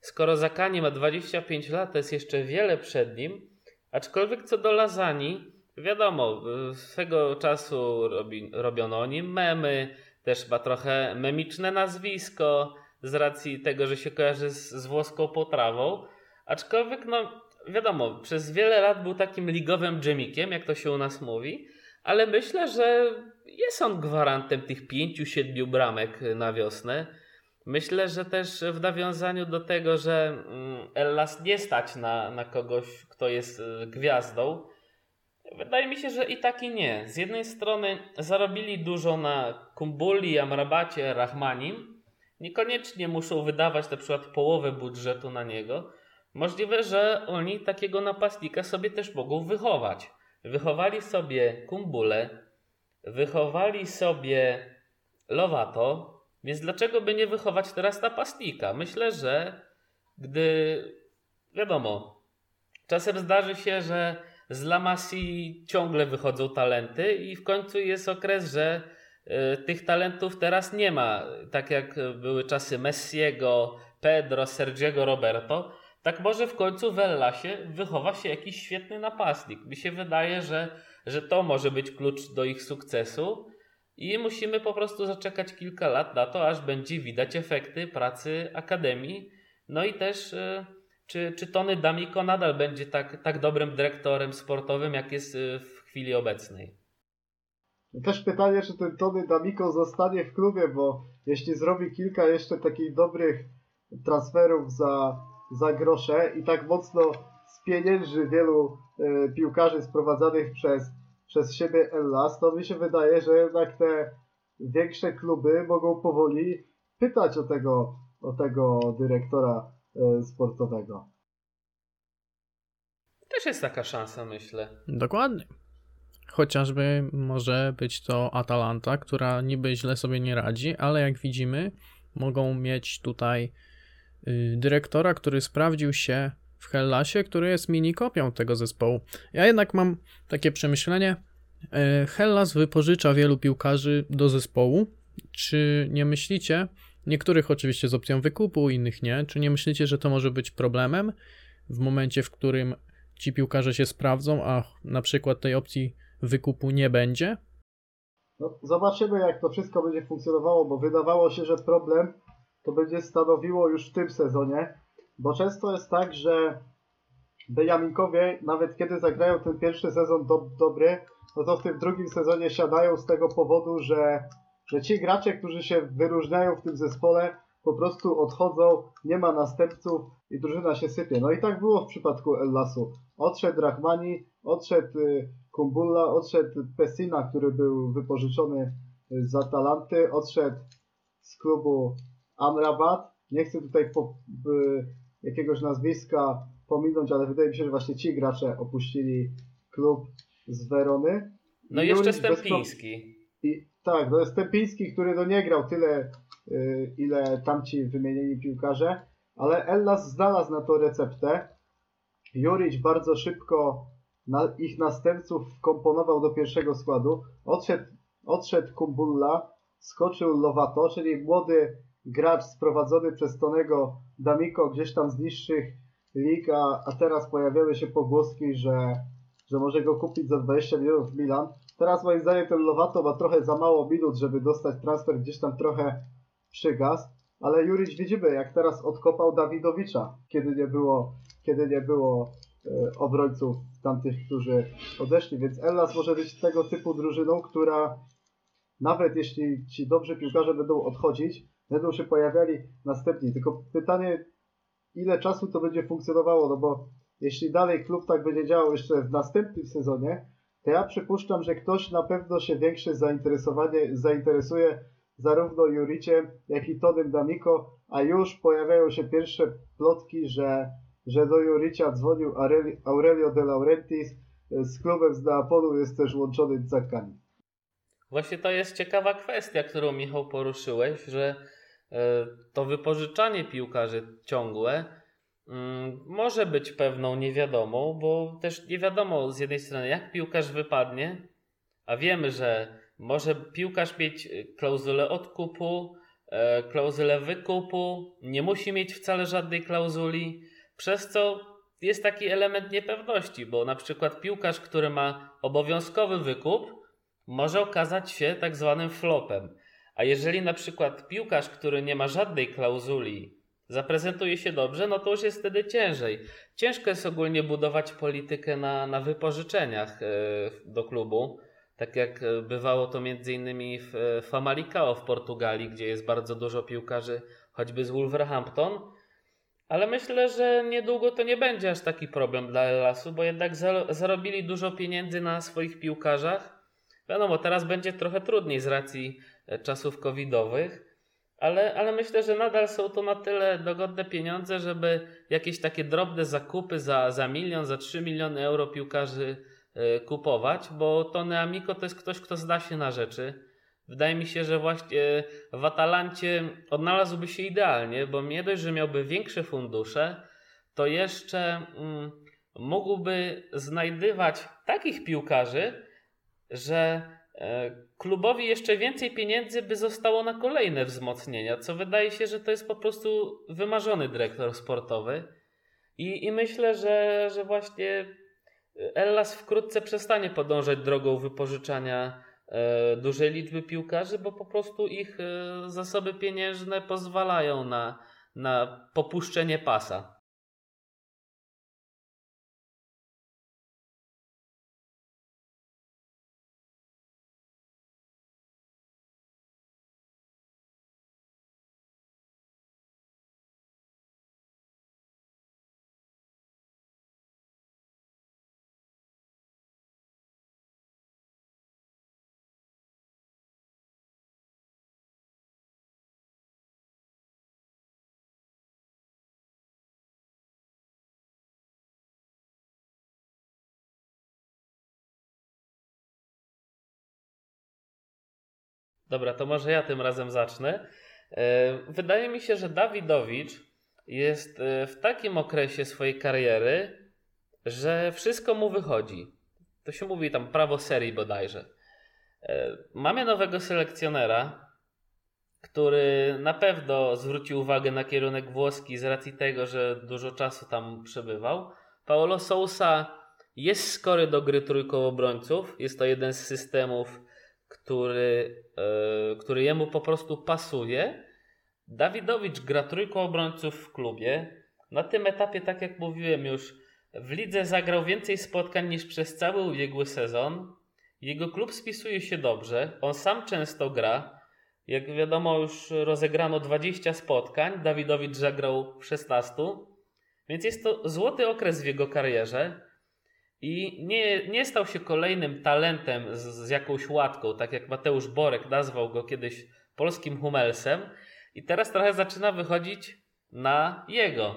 skoro Zakani ma 25 lat, to jest jeszcze wiele przed nim. Aczkolwiek co do Lazani, wiadomo, swego czasu robi, robiono o nim memy, też ma trochę memiczne nazwisko z racji tego, że się kojarzy z, z włoską potrawą. Aczkolwiek, no wiadomo, przez wiele lat był takim ligowym dżemikiem, jak to się u nas mówi, ale myślę, że jest on gwarantem tych pięciu, siedmiu bramek na wiosnę. Myślę, że też w nawiązaniu do tego, że mm, Ellas nie stać na, na kogoś, kto jest y, gwiazdą, Wydaje mi się, że i tak i nie. Z jednej strony zarobili dużo na Kumbuli, Amrabacie, Rahmanim. Niekoniecznie muszą wydawać na przykład połowę budżetu na niego. Możliwe, że oni takiego napastnika sobie też mogą wychować. Wychowali sobie Kumbule, wychowali sobie Lovato, więc dlaczego by nie wychować teraz napastnika? Myślę, że gdy wiadomo, czasem zdarzy się, że z La Masie ciągle wychodzą talenty i w końcu jest okres, że y, tych talentów teraz nie ma. Tak jak były czasy Messiego, Pedro, Sergiego Roberto, tak może w końcu w Ellasie wychowa się jakiś świetny napastnik. Mi się wydaje, że, że to może być klucz do ich sukcesu i musimy po prostu zaczekać kilka lat na to, aż będzie widać efekty pracy Akademii. No i też y, czy, czy Tony Damiko nadal będzie tak, tak dobrym dyrektorem sportowym, jak jest y, w chwili obecnej? Też pytanie, czy ten Tony Damiko zostanie w klubie, bo jeśli zrobi kilka jeszcze takich dobrych transferów za, za grosze i tak mocno spienięży wielu y, piłkarzy sprowadzanych przez, przez siebie Ellas, to mi się wydaje, że jednak te większe kluby mogą powoli pytać o tego, o tego dyrektora sportowego. Też jest taka szansa, myślę. Dokładnie. Chociażby może być to Atalanta, która niby źle sobie nie radzi, ale jak widzimy, mogą mieć tutaj y, dyrektora, który sprawdził się w Hellasie, który jest mini kopią tego zespołu. Ja jednak mam takie przemyślenie. Y, Hellas wypożycza wielu piłkarzy do zespołu. Czy nie myślicie, Niektórych oczywiście z opcją wykupu, innych nie. Czy nie myślicie, że to może być problemem w momencie, w którym ci piłkarze się sprawdzą, a na przykład tej opcji wykupu nie będzie? No, zobaczymy, jak to wszystko będzie funkcjonowało, bo wydawało się, że problem to będzie stanowiło już w tym sezonie, bo często jest tak, że Bejaminkowie, nawet kiedy zagrają ten pierwszy sezon do, dobry, no to w tym drugim sezonie siadają z tego powodu, że że ci gracze, którzy się wyróżniają w tym zespole, po prostu odchodzą, nie ma następców i drużyna się sypie. No i tak było w przypadku Ellasu. Odszedł Rahmani, odszedł y, Kumbulla, odszedł Pessina, który był wypożyczony z Atalanty, odszedł z klubu Amrabat. Nie chcę tutaj po, y, jakiegoś nazwiska pominąć, ale wydaje mi się, że właśnie ci gracze opuścili klub z Werony. No i jeszcze Stępiński. I tak, to jest Tepiński, który no nie grał tyle, yy, ile tamci wymienieni piłkarze, ale Ellas znalazł na to receptę. Juric bardzo szybko na ich następców wkomponował do pierwszego składu. Odszedł, odszedł Kumbulla, skoczył Lovato, czyli młody gracz sprowadzony przez Tonego Damiko gdzieś tam z niższych lig, a, a teraz pojawiały się pogłoski, że, że może go kupić za 20 milionów Milan. Teraz moim zdaniem ten Lovato ma trochę za mało minut, żeby dostać transfer gdzieś tam trochę przygas, ale Juric widzimy, jak teraz odkopał Dawidowicza, kiedy nie było, kiedy nie było e, obrońców tamtych, którzy odeszli, więc Ellas może być tego typu drużyną, która nawet jeśli ci dobrzy piłkarze będą odchodzić, będą się pojawiali następni. Tylko pytanie, ile czasu to będzie funkcjonowało, no bo jeśli dalej klub tak będzie działał jeszcze w następnym sezonie, to ja przypuszczam, że ktoś na pewno się większe zainteresowanie zainteresuje zarówno Juriciem, jak i Tonym Damiko, a już pojawiają się pierwsze plotki, że, że do Juricia dzwonił Aurelio de Laurentiis, z klubem z Neapolu jest też łączony Zaccani. Właśnie to jest ciekawa kwestia, którą Michał poruszyłeś, że e, to wypożyczanie piłkarzy ciągłe może być pewną niewiadomą, bo też nie wiadomo z jednej strony, jak piłkarz wypadnie, a wiemy, że może piłkarz mieć e, klauzulę odkupu, e, klauzulę wykupu, nie musi mieć wcale żadnej klauzuli, przez co jest taki element niepewności, bo na przykład piłkarz, który ma obowiązkowy wykup, może okazać się tak zwanym flopem. A jeżeli na przykład piłkarz, który nie ma żadnej klauzuli, zaprezentuje się dobrze, no to już jest wtedy ciężej. Ciężko jest ogólnie budować politykę na, na wypożyczeniach e, do klubu, tak jak e, bywało to między innymi w e, Famalicao w Portugalii, gdzie jest bardzo dużo piłkarzy, choćby z Wolverhampton. Ale myślę, że niedługo to nie będzie aż taki problem dla Ellasu, bo jednak zarobili dużo pieniędzy na swoich piłkarzach. Wiadomo, teraz będzie trochę trudniej z racji czasów covidowych, ale, ale myślę, że nadal są to na tyle dogodne pieniądze, żeby jakieś takie drobne zakupy za, za milion, za 3 miliony euro piłkarzy y, kupować, bo Tony Amico to jest ktoś, kto zda się na rzeczy. Wydaje mi się, że właśnie w Atalancie odnalazłby się idealnie, bo nie dość, że miałby większe fundusze, to jeszcze mm, mógłby znajdywać takich piłkarzy, że e, klubowi jeszcze więcej pieniędzy by zostało na kolejne wzmocnienia, co wydaje się, że to jest po prostu wymarzony dyrektor sportowy. I, i myślę, że, że właśnie Ellas wkrótce przestanie podążać drogą wypożyczania e, dużej liczby piłkarzy, bo po prostu ich e, zasoby pieniężne pozwalają na, na popuszczenie pasa. Dobra, to może ja tym razem zacznę. E, wydaje mi się, że Dawidowicz jest e, w takim okresie swojej kariery, że wszystko mu wychodzi. To się mówi tam prawo serii bodajże. E, mamy nowego selekcjonera, który na pewno zwrócił uwagę na kierunek włoski z racji tego, że dużo czasu tam przebywał. Paolo Sousa jest skory do gry trójką obrońców. Jest to jeden z systemów który, e, który jemu po prostu pasuje. Dawidowicz gra trójką obrońców w klubie. Na tym etapie, tak jak mówiłem już, w lidze zagrał więcej spotkań niż przez cały ubiegły sezon. Jego klub spisuje się dobrze. On sam często gra. Jak wiadomo, już rozegrano 20 spotkań. Dawidowicz zagrał w 16. Więc jest to złoty okres w jego karierze. I nie, nie stał się kolejnym talentem z, z jakąś łatką, tak jak Mateusz Borek nazwał go kiedyś polskim Hummelsem. I teraz trochę zaczyna wychodzić na jego,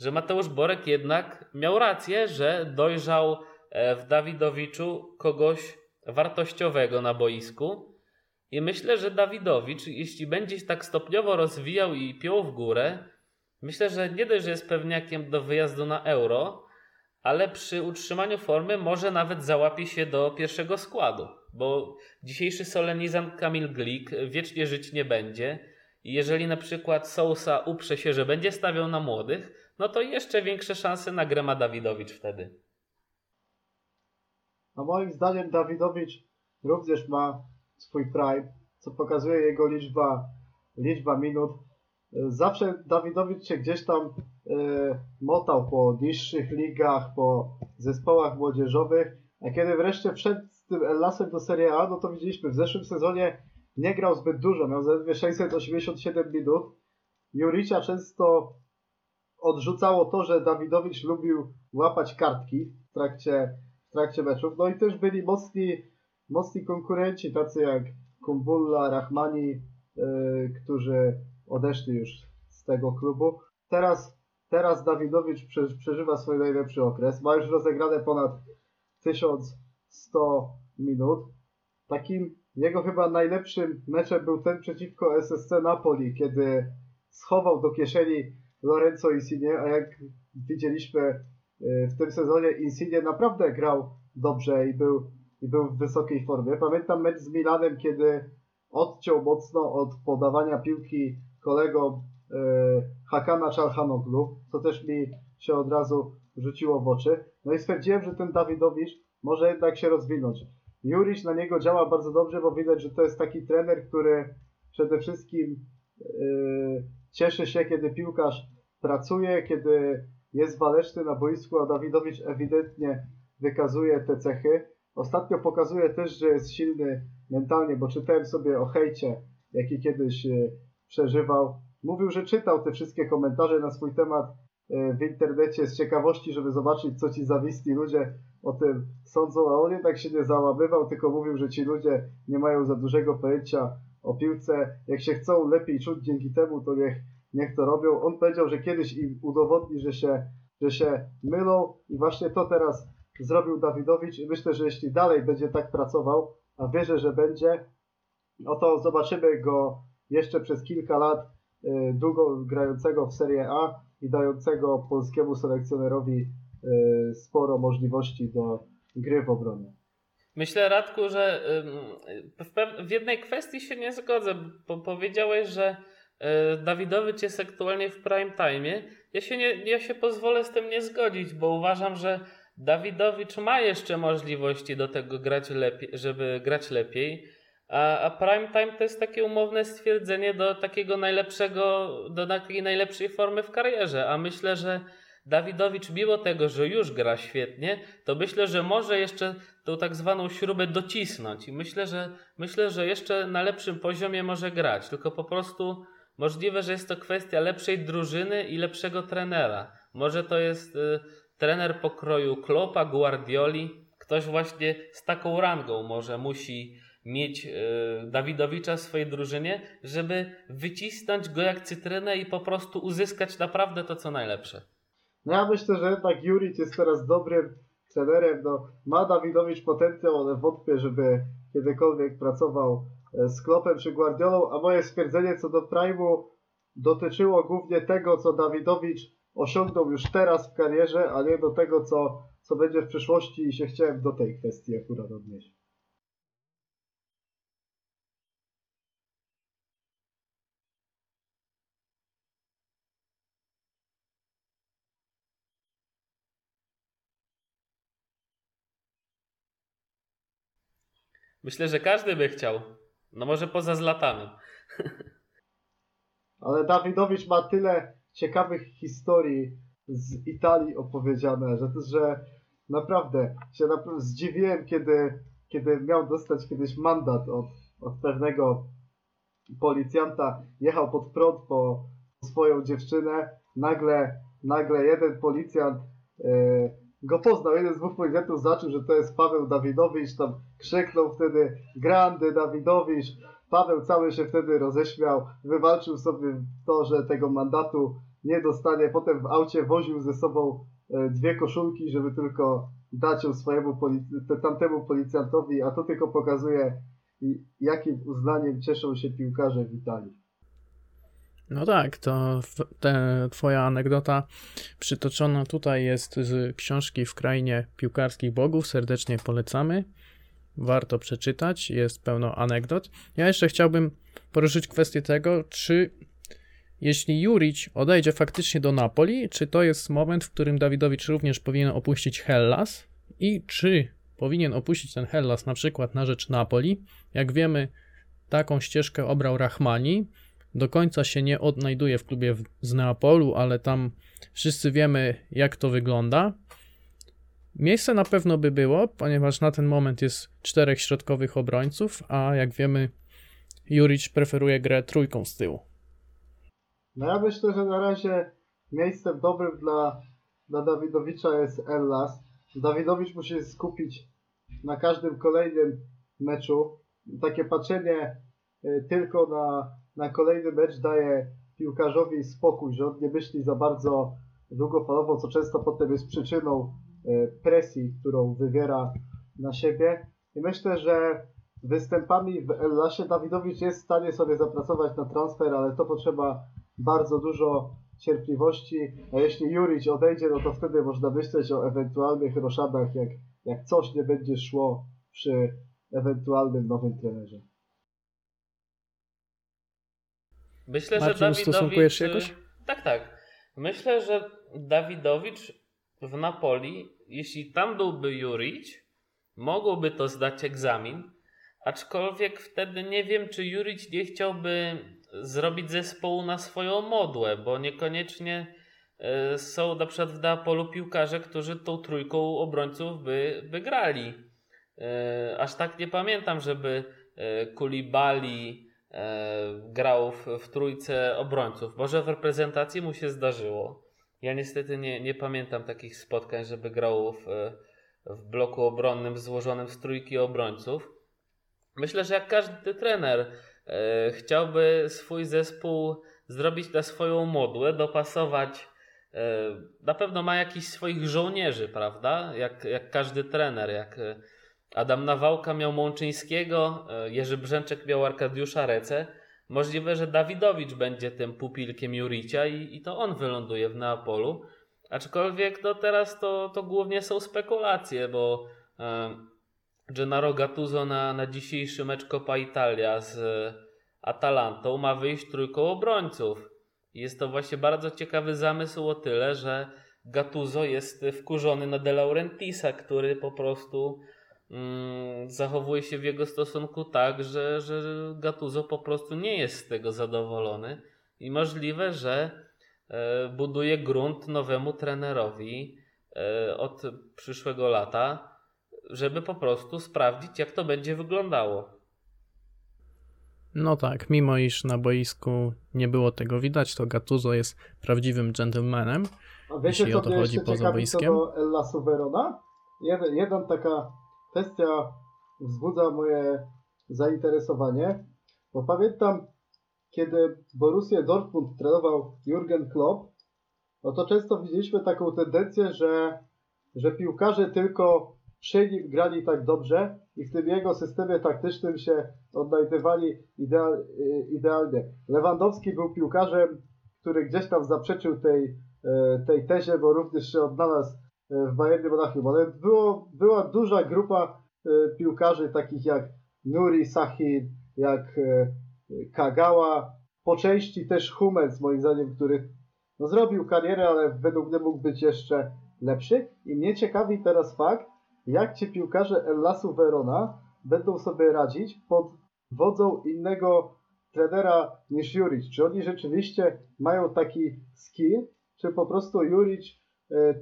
że Mateusz Borek jednak miał rację, że dojrzał e, w Dawidowiczu kogoś wartościowego na boisku. I myślę, że Dawidowicz, jeśli będzie się tak stopniowo rozwijał i piął w górę, myślę, że nie dość, że jest pewniakiem do wyjazdu na euro, ale przy utrzymaniu formy może nawet załapie się do pierwszego składu, bo dzisiejszy solenizant Kamil Glik wiecznie żyć nie będzie. I jeżeli na przykład Sousa uprze się, że będzie stawiał na młodych, no to jeszcze większe szanse na grę ma Dawidowicz wtedy. No moim zdaniem Dawidowicz również ma swój prime, co pokazuje jego liczba, liczba minut. Zawsze Dawidowicz się gdzieś tam motał po niższych ligach, po zespołach młodzieżowych, a kiedy wreszcie wszedł z tym Ellasem do Serie A, no to widzieliśmy, w zeszłym sezonie nie grał zbyt dużo, miał zaledwie 687 minut. Juricia często odrzucało to, że Dawidowicz lubił łapać kartki w trakcie, w trakcie meczów. No i też byli mocni, mocni konkurenci, tacy jak Kumbulla, Rahmani, yy, którzy odeszli już z tego klubu. Teraz Teraz Dawidowicz przeżywa swój najlepszy okres. Ma już rozegrane ponad 1100 minut. Takim jego chyba najlepszym meczem był ten przeciwko SSC Napoli, kiedy schował do kieszeni Lorenzo Insigne, a jak widzieliśmy e, w tym sezonie Insigne naprawdę grał dobrze i był, i był w wysokiej formie. Pamiętam mecz z Milanem, kiedy odciął mocno od podawania piłki kolegom Hakana Czarhanoglu, co też mi się od razu rzuciło w oczy. No i stwierdziłem, że ten Dawidowicz może jednak się rozwinąć. Juriś na niego działa bardzo dobrze, bo widać, że to jest taki trener, który przede wszystkim yy, cieszy się, kiedy piłkarz pracuje, kiedy jest waleczny na boisku, a Dawidowicz ewidentnie wykazuje te cechy. Ostatnio pokazuje też, że jest silny mentalnie, bo czytałem sobie o hejcie, jaki kiedyś yy, przeżywał Mówił, że czytał te wszystkie komentarze na swój temat e, w internecie z ciekawości, żeby zobaczyć, co ci zawistni ludzie o tym sądzą, a on jednak się nie załamywał, tylko mówił, że ci ludzie nie mają za dużego pojęcia o piłce. Jak się chcą lepiej czuć dzięki temu, to niech, niech to robią. On powiedział, że kiedyś im udowodni, że się, że się mylą i właśnie to teraz zrobił Dawidowicz i myślę, że jeśli dalej będzie tak pracował, a wierzę, że będzie, no to zobaczymy go jeszcze przez kilka lat długo grającego w Serie A i dającego polskiemu selekcjonerowi y, sporo możliwości do gry w obronie. Myślę, Radku, że w, w jednej kwestii się nie zgodzę, bo powiedziałeś, że y, Dawidowicz jest aktualnie w prime time. Ja się, nie, ja się pozwolę z tym nie zgodzić, bo uważam, że Dawidowicz ma jeszcze możliwości do tego grać lepiej, żeby grać lepiej. A, a prime time to jest takie umowne stwierdzenie do takiego najlepszego, do takiej najlepszej formy w karierze. A myślę, że Dawidowicz, mimo tego, że już gra świetnie, to myślę, że może jeszcze tą tak zwaną śrubę docisnąć. I myślę, że myślę, że jeszcze na lepszym poziomie może grać. Tylko po prostu możliwe, że jest to kwestia lepszej drużyny i lepszego trenera. Może to jest y, trener pokroju Klopa, Guardioli, ktoś właśnie z taką rangą może musi mieć y, Dawidowicza w swojej drużynie, żeby wycisnąć go jak cytrynę i po prostu uzyskać naprawdę to, co najlepsze. No ja myślę, że jednak Juric jest teraz dobrym trenerem. No, ma Dawidowicz potencjał, ale wątpię, żeby kiedykolwiek pracował e, z Klopem czy Guardiolą, a moje stwierdzenie co do Prime'u dotyczyło głównie tego, co Dawidowicz osiągnął już teraz w karierze, a nie do tego, co, co będzie w przyszłości i się chciałem do tej kwestii akurat odnieść. Myślę, że każdy by chciał. No może poza zlatanem. Ale Dawidowicz ma tyle ciekawych historii z Italii opowiedziane, że, że naprawdę się naprawdę zdziwiłem, kiedy, kiedy miał dostać kiedyś mandat od, od pewnego policjanta. Jechał pod prąd po swoją dziewczynę. Nagle, nagle jeden policjant yy, go poznał. Jeden z dwóch policjantów zaczął, że to jest Paweł Dawidowicz. Tam krzyknął wtedy Grandy Dawidowicz. Paweł cały się wtedy roześmiał. Wywalczył sobie to, że tego mandatu nie dostanie. Potem w aucie woził ze sobą e, dwie koszulki, żeby tylko dać ją swojemu polic- tamtemu policjantowi, a to tylko pokazuje, jakim uznaniem cieszą się piłkarze w Italii. No tak, to te, twoja anegdota przytoczona tutaj jest z książki W krainie piłkarskich bogów. Serdecznie polecamy. Warto przeczytać, jest pełno anegdot. Ja jeszcze chciałbym poruszyć kwestię tego, czy jeśli Juric odejdzie faktycznie do Napoli, czy to jest moment, w którym Dawidowicz również powinien opuścić Hellas i czy powinien opuścić ten Hellas na przykład na rzecz Napoli. Jak wiemy, taką ścieżkę obrał Rahmani. Do końca się nie odnajduje w klubie z Neapolu, ale tam wszyscy wiemy, jak to wygląda. Miejsce na pewno by było, ponieważ na ten moment jest czterech środkowych obrońców, a jak wiemy, Juric preferuje grę trójką z tyłu. No ja myślę, że na razie miejscem dobrym dla, dla Dawidowicza jest Ellas. Dawidowicz musi się skupić na każdym kolejnym meczu. Takie patrzenie y, tylko na, na kolejny mecz daje piłkarzowi spokój, że on nie myśli za bardzo długofalowo, co często potem jest przyczyną y, presji, którą wywiera na siebie. I myślę, że występami w Ellasie Dawidowicz jest w stanie sobie zapracować na transfer, ale to potrzeba bardzo dużo cierpliwości, a jeśli Juric odejdzie, no to wtedy można myśleć o ewentualnych roszadach, jak, jak coś nie będzie szło przy ewentualnym nowym trenerze. Myślę, Marcin, że Dawidowicz... Jakoś? Tak, tak. Myślę, że Dawidowicz w Napoli, jeśli tam byłby Juric, mogłoby to zdać egzamin, aczkolwiek wtedy nie wiem, czy Juric nie chciałby zrobić zespołu na swoją modłę, bo niekoniecznie e, są na przykład w Neapolu piłkarze, którzy tą trójką obrońców by, by grali. E, aż tak nie pamiętam, żeby e, Kulibali grał w, w trójce obrońców. Może w reprezentacji mu się zdarzyło, Ja niestety nie, nie pamiętam takich spotkań, żeby grał w, w bloku obronnym złożonym z trójki obrońców. Myślę, że jak każdy trener e, chciałby swój zespół zrobić na swoją modłę, dopasować. E, na pewno ma jakiś swoich żołnierzy, prawda? Jak, jak każdy trener, jak e, Adam Nawałka miał Mączyńskiego, e, Jerzy Brzęczek miał Arkadiusza Rece. Możliwe, że Dawidowicz będzie tym pupilkiem Juricia i, i to on wyląduje w Neapolu. Aczkolwiek no teraz to, to głównie są spekulacje, bo e, Gennaro Gattuso na, na dzisiejszy mecz Italia z Atalantą ma wyjść trójką obrońców. Jest to właśnie bardzo ciekawy zamysł o tyle, że Gattuso jest wkurzony na De Laurentisa, który po prostu zachowuje się w jego stosunku tak, że, że Gattuso po prostu nie jest z tego zadowolony i możliwe, że e, buduje grunt nowemu trenerowi e, od przyszłego lata, żeby po prostu sprawdzić, jak to będzie wyglądało. No tak, mimo iż na boisku nie było tego widać, to Gattuso jest prawdziwym gentlemanem. A wiecie, jeśli co o to chodzi poza boiskiem? co do Ella Suverona? Jeden, jedna taka kwestia wzbudza moje zainteresowanie, bo pamiętam, kiedy Borussia Dortmund trenował Jurgen Klopp, no to często widzieliśmy taką tendencję, że, że piłkarze tylko przy nim grali tak dobrze i w tym jego systemie taktycznym się odnajdywali ideal, y, idealnie. Lewandowski był piłkarzem, który gdzieś tam zaprzeczył tej, e, tej tezie, bo również się odnalazł w Bayernie Monachium, ale było, była duża grupa e, piłkarzy takich jak Nuri Sahin, jak Kagawa, po części też Hummels moim zdaniem, który no, zrobił karierę, ale według mnie mógł być jeszcze lepszy. I mnie ciekawi teraz fakt, jak ci piłkarze Ellasu Verona będą sobie radzić pod wodzą innego trenera niż Juric. Czy oni rzeczywiście mają taki skill, czy po prostu Juric e,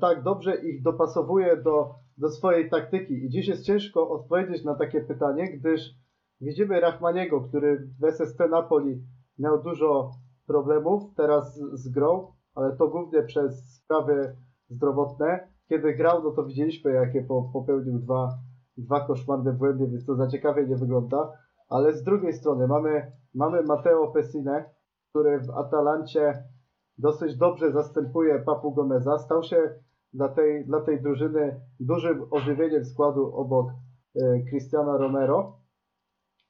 tak dobrze ich dopasowuje do, do swojej taktyki. I dziś jest ciężko odpowiedzieć na takie pytanie, gdyż widzimy Rachmaniego, który w SST Napoli miał dużo problemów teraz z grą, ale to głównie przez sprawy zdrowotne. Kiedy grał, no to widzieliśmy, jakie popełnił dwa, dwa koszmarne błędy, więc to za ciekawie nie wygląda. Ale z drugiej strony mamy, mamy Matteo Pessine, który w Atalancie dosyć dobrze zastępuje Papu Gomeza. Stał się dla tej, dla tej drużyny dużym ożywieniem składu obok e, Cristiana Romero.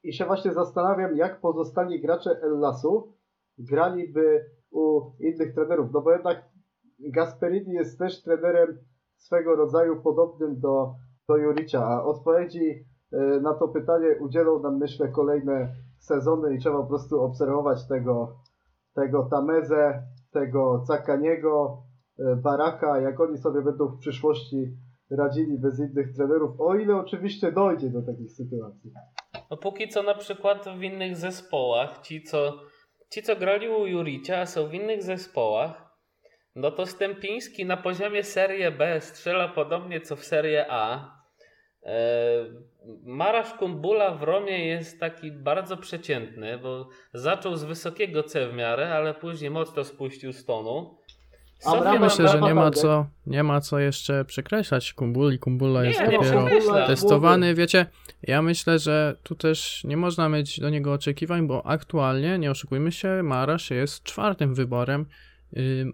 I się właśnie zastanawiam, jak pozostali gracze El Lasu graliby u innych trenerów. No bo jednak Gasperini jest też trenerem swego rodzaju podobnym do, do Juricia, a odpowiedzi e, na to pytanie udzielą nam, myślę, kolejne sezony i trzeba po prostu obserwować tego, tego Tamezę, tego Cakaniego, e, Baraka, jak oni sobie będą w przyszłości radzili bez innych trenerów, o ile oczywiście dojdzie do takich sytuacji. No póki co na przykład w innych zespołach, ci co, ci co grali u Juricia, a są w innych zespołach, no to Stępiński na poziomie Serie B strzela podobnie co w Serie A. E, Marasz Kumbula w Romie jest taki bardzo przeciętny, bo zaczął z wysokiego C w miarę, ale później mocno spuścił z tonu. Ja myślę, że nie ma, co, nie ma co jeszcze przekreślać Kumbuli. Kumbula jest nie, dopiero testowany. Wiecie, ja myślę, że tu też nie można mieć do niego oczekiwań, bo aktualnie, nie oszukujmy się, Marasz jest czwartym wyborem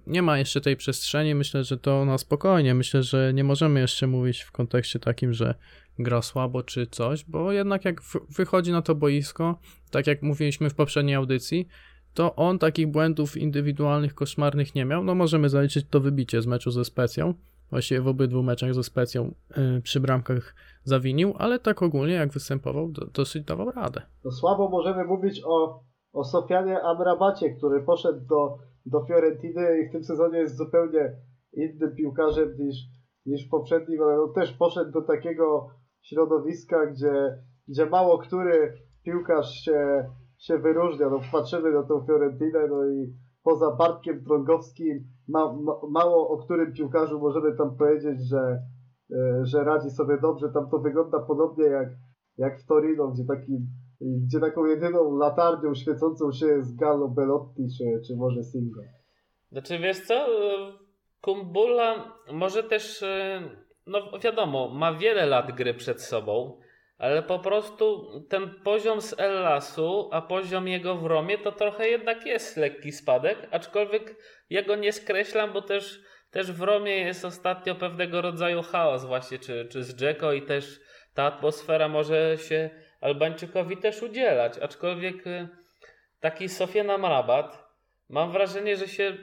nie ma jeszcze tej przestrzeni, myślę, że to na spokojnie. Myślę, że nie możemy jeszcze mówić w kontekście takim, że gra słabo czy coś, bo jednak jak wychodzi na to boisko, tak jak mówiliśmy w poprzedniej audycji, to on takich błędów indywidualnych, koszmarnych nie miał. No możemy zaliczyć to wybicie z meczu ze Specją. Właściwie w obydwu meczach ze Specją yy, przy bramkach zawinił, ale tak ogólnie jak występował, do, dosyć dawał radę. To słabo możemy mówić o, o Sofianie Amrabacie, który poszedł do do Fiorentiny i w tym sezonie jest zupełnie innym piłkarzem niż, niż poprzednim, ale on też poszedł do takiego środowiska, gdzie, gdzie mało który piłkarz się, się wyróżnia. No, patrzymy na tą Fiorentinę, no i poza Bartkiem Trągowskim ma, ma, mało o którym piłkarzu możemy tam powiedzieć, że, e, że radzi sobie dobrze. Tam to wygląda podobnie jak, jak w Torino, gdzie taki gdzie taką jedyną latarnią świecącą się jest Gallo Belotti, czy, czy może Singo. Znaczy wiesz co, Kumbula może też, e, no wiadomo, ma wiele lat gry przed sobą, ale po prostu ten poziom z Ellasu, a poziom jego w Romie to trochę jednak jest lekki spadek, aczkolwiek ja go nie skreślam, bo też, też w Romie jest ostatnio pewnego rodzaju chaos właśnie, czy, czy z Dzeko i też ta atmosfera może się Albańczykowi też udzielać, aczkolwiek y, taki Sofian Rabat mam wrażenie, że się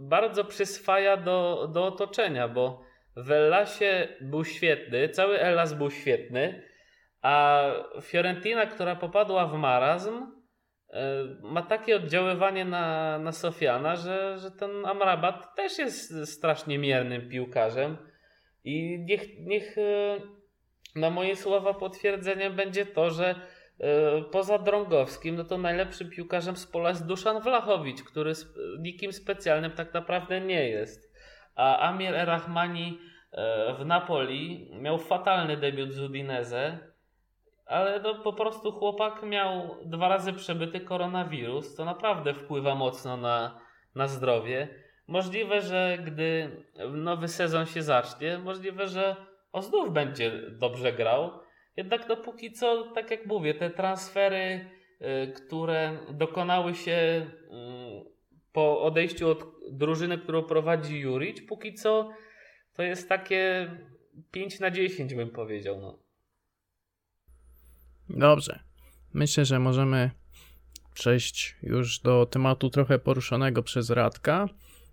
bardzo przyswaja do, do otoczenia, bo w Ellasie był świetny, cały Ellas był świetny, a Fiorentina, która popadła w marazm, y, ma takie oddziaływanie na, na Sofiana, że, że ten Amrabat też jest strasznie miernym piłkarzem i niech, niech y, na moje słowa potwierdzeniem będzie to, że e, poza Drągowskim, no to najlepszym piłkarzem z pola jest Duszan Wlachowicz, który nikim specjalnym tak naprawdę nie jest. A Amir Erachmani e, w Napoli miał fatalny debiut z Udinese, ale no po prostu chłopak miał dwa razy przebyty koronawirus, to naprawdę wpływa mocno na, na zdrowie. Możliwe, że gdy nowy sezon się zacznie, możliwe, że on znów będzie dobrze grał. Jednak no póki co, tak jak mówię, te transfery, y, które dokonały się y, po odejściu od drużyny, którą prowadzi Juric, póki co to jest takie 5 na 10 bym powiedział. No. Dobrze. Myślę, że możemy przejść już do tematu trochę poruszonego przez Radka.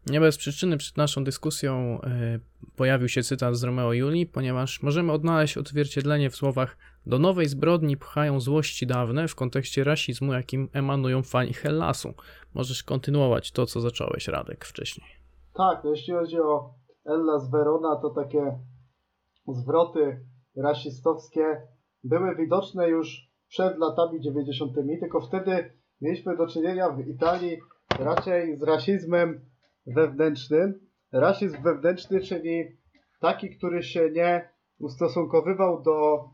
Nie bez przyczyny przed naszą dyskusją y, pojawił się cytat z Romeo Juli, ponieważ możemy odnaleźć odzwierciedlenie w słowach do nowej zbrodni pchają złości dawne w kontekście rasizmu, jakim emanują fani Hellasu. Możesz kontynuować to, co zacząłeś, Radek, wcześniej. Tak, no jeśli chodzi o Ellas Verona, to takie zwroty rasistowskie były widoczne już przed latami 90., tylko wtedy mieliśmy do czynienia w Italii raczej z rasizmem wewnętrznym. Rasizm wewnętrzny, czyli taki, który się nie ustosunkowywał do,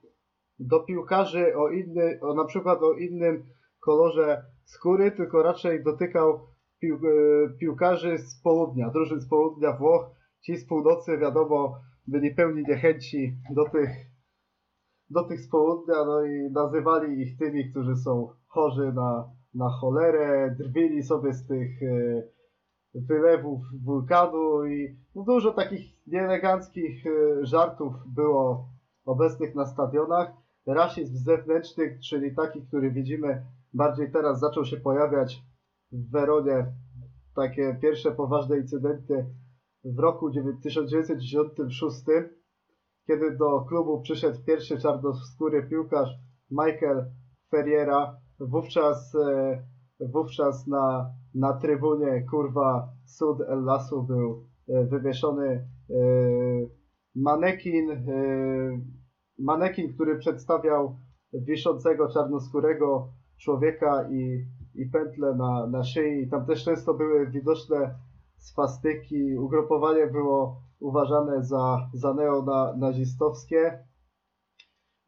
do piłkarzy o inny, o na przykład o innym kolorze skóry, tylko raczej dotykał pił, e, piłkarzy z południa, drużyn z południa Włoch. Ci z północy, wiadomo, byli pełni niechęci do tych, do tych z południa, no i nazywali ich tymi, którzy są chorzy na, na cholerę, drwili sobie z tych e, wylewów wulkanu i no dużo takich nieeleganckich e, żartów było obecnych na stadionach. Rasizm zewnętrzny, czyli taki, który widzimy bardziej teraz, zaczął się pojawiać w Weronie. Takie pierwsze poważne incydenty w roku 1996, kiedy do klubu przyszedł pierwszy czarnoskóry piłkarz Michael Ferriera. Wówczas, e, wówczas na na trybunie, kurwa, Sud El Lasu był e, wywieszony e, manekin, e, manekin, który przedstawiał wiszącego czarnoskórego człowieka i, i pętle na, na szyi. Tam też często były widoczne swastyki. Ugrupowanie było uważane za, za neonazistowskie.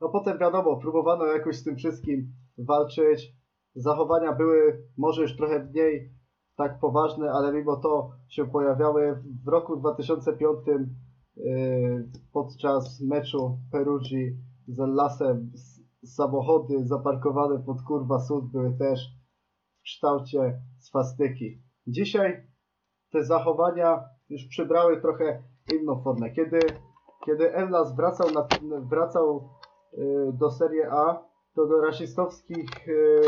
No potem wiadomo, próbowano jakoś z tym wszystkim walczyć. Zachowania były może już trochę mniej tak poważne, ale mimo to się pojawiały. W roku 2005 yy, podczas meczu Perugii z Lasem samochody zaparkowane pod kurwa sud były też w kształcie swastyki. Dzisiaj te zachowania już przybrały trochę inną formę. Kiedy, kiedy Ellas wracał, na, wracał yy, do Serie A, to do rasistowskich, yy,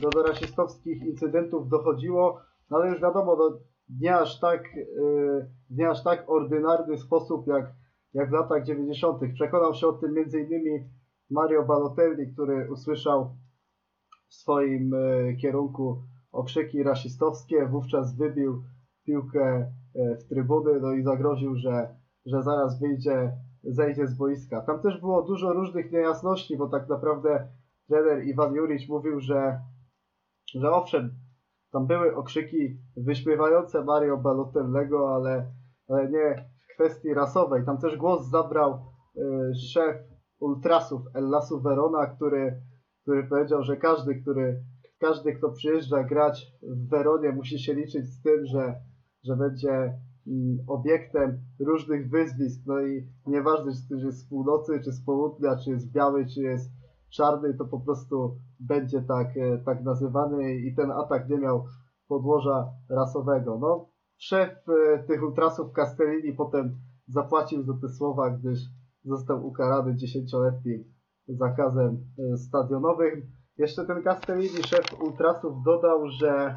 do, do rasistowskich incydentów dochodziło, no ale już wiadomo, no, nie aż tak, yy, nie aż tak ordynarny sposób jak, jak w latach 90. Przekonał się o tym m.in. Mario Balotelli, który usłyszał w swoim yy, kierunku okrzyki rasistowskie, wówczas wybił piłkę yy, w trybuny no i zagroził, że, że zaraz wyjdzie, zejdzie z boiska. Tam też było dużo różnych niejasności, bo tak naprawdę trener Iwan Juric mówił, że, że owszem, tam były okrzyki wyśmiewające Mario Balotellego, ale, ale nie w kwestii rasowej. Tam też głos zabrał y, szef ultrasów Ellasu Verona, który, który powiedział, że każdy, który, każdy, kto przyjeżdża grać w Weronie, musi się liczyć z tym, że, że będzie mm, obiektem różnych wyzwisk, no i nieważne, czy ktoś jest z północy, czy z południa, czy jest biały, czy jest czarny, to po prostu będzie tak, e, tak nazywany i ten atak nie miał podłoża rasowego. No, szef e, tych ultrasów Castellini potem zapłacił za te słowa, gdyż został ukarany dziesięcioletnim zakazem e, stadionowym. Jeszcze ten Castellini, szef ultrasów, dodał, że,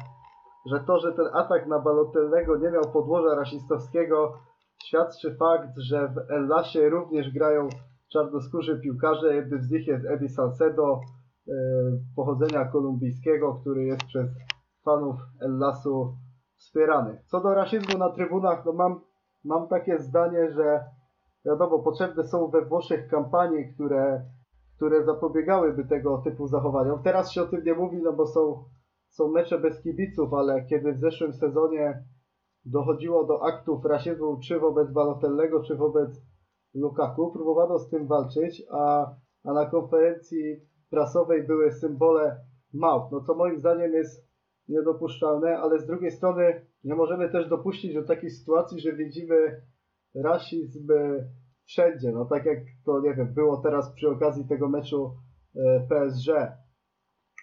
że to, że ten atak na Balotelnego nie miał podłoża rasistowskiego, świadczy fakt, że w Ellasie również grają czarnoskórzy piłkarze. Jednym z nich jest Eddie Salcedo, e, pochodzenia kolumbijskiego, który jest przez fanów Ellasu wspierany. Co do rasizmu na trybunach, no mam, mam takie zdanie, że wiadomo, potrzebne są we Włoszech kampanie, które, które zapobiegałyby tego typu zachowaniom. Teraz się o tym nie mówi, no bo są, są mecze bez kibiców, ale kiedy w zeszłym sezonie dochodziło do aktów rasizmu czy wobec Balotellego, czy wobec Lukaku, próbowano z tym walczyć, a, a na konferencji prasowej były symbole małp, no co moim zdaniem jest niedopuszczalne, ale z drugiej strony nie możemy też dopuścić do takiej sytuacji, że widzimy rasizm wszędzie, no tak jak to, nie wiem, było teraz przy okazji tego meczu e, PSG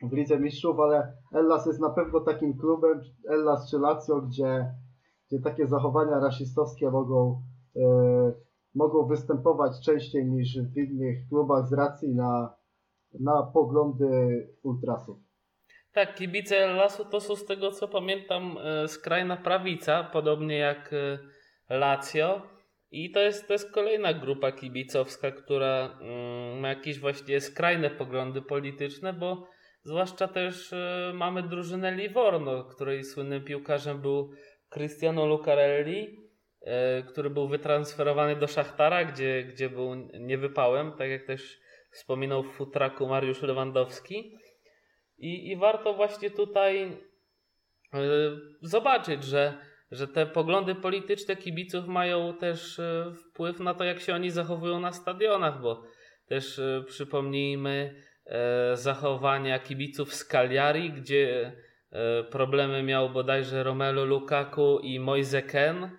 w Lidze Mistrzów, ale Ellas jest na pewno takim klubem, Ellas czy Lazio, gdzie, gdzie takie zachowania rasistowskie mogą, e, mogą występować częściej niż w innych klubach z racji na, na poglądy ultrasów. Tak, kibice Lasu to są z tego co pamiętam e, skrajna prawica, podobnie jak e, Lazio. I to jest, to jest kolejna grupa kibicowska, która mm, ma jakieś właśnie skrajne poglądy polityczne, bo zwłaszcza też e, mamy drużynę Livorno, której słynnym piłkarzem był Cristiano Lucarelli, który był wytransferowany do Szachtara, gdzie, gdzie był niewypałem, tak jak też wspominał w futraku Mariusz Lewandowski. I, i warto właśnie tutaj e, zobaczyć, że, że te poglądy polityczne kibiców mają też e, wpływ na to, jak się oni zachowują na stadionach, bo też e, przypomnijmy zachowania kibiców z Cagliari, gdzie problemy miał bodajże Romelu Lukaku i Moise Ken.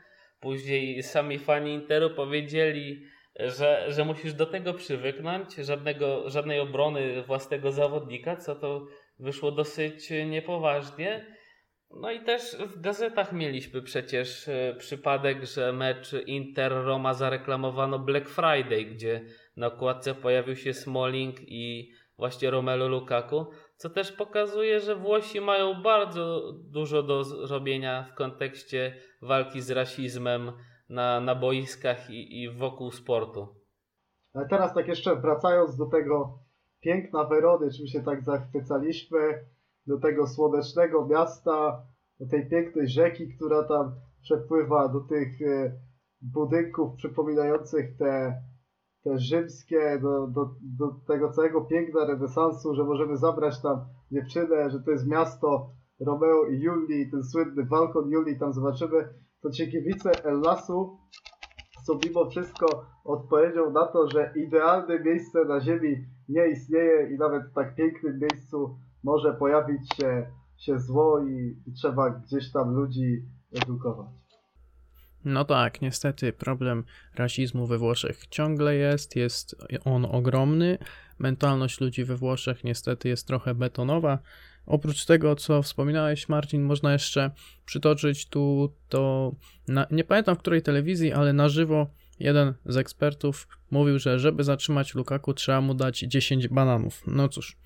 Później sami fani Interu powiedzieli, że, że musisz do tego przywyknąć, żadnego, żadnej obrony własnego zawodnika, co to wyszło dosyć niepoważnie. No i też w gazetach mieliśmy przecież e, przypadek, że mecz Inter-Roma zareklamowano Black Friday, gdzie na okładce pojawił się Smalling i właśnie Romelu Lukaku, co też pokazuje, że Włosi mają bardzo dużo do zrobienia w kontekście walki z rasizmem na, na boiskach i, i wokół sportu. Ale teraz tak jeszcze wracając do tego piękna Werony, czym się tak zachwycaliśmy, do tego słonecznego miasta, do tej pięknej rzeki, która tam przepływa, do tych e, budynków przypominających te, te rzymskie, do, do, do tego całego piękna renesansu, że możemy zabrać tam dziewczynę, że to jest miasto Romeo i Julii, ten słynny balkon Julii, tam zobaczymy, to Ciekiewice Ellasu są mimo wszystko odpowiedzią na to, że idealne miejsce na ziemi nie istnieje i nawet w tak pięknym miejscu może pojawić się, się zło i, i trzeba gdzieś tam ludzi edukować. No tak, niestety problem rasizmu we Włoszech ciągle jest, jest on ogromny. Mentalność ludzi we Włoszech niestety jest trochę betonowa. Oprócz tego, co wspominałeś, Marcin, można jeszcze przytoczyć tu to. Na, nie pamiętam w której telewizji, ale na żywo jeden z ekspertów mówił, że żeby zatrzymać Lukaku, trzeba mu dać 10 bananów. No cóż.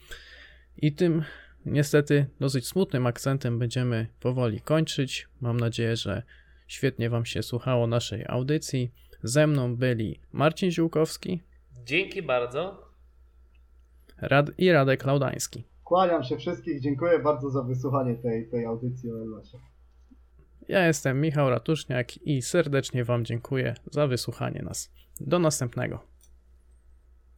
I tym niestety dosyć smutnym akcentem będziemy powoli kończyć. Mam nadzieję, że świetnie Wam się słuchało naszej audycji. Ze mną byli Marcin Ziółkowski. Dzięki bardzo. Rad i Radek Laudański. Kłaniam się wszystkich, dziękuję bardzo za wysłuchanie tej, tej audycji o Elosie. Ja jestem Michał Ratuszniak i serdecznie Wam dziękuję za wysłuchanie nas. Do następnego.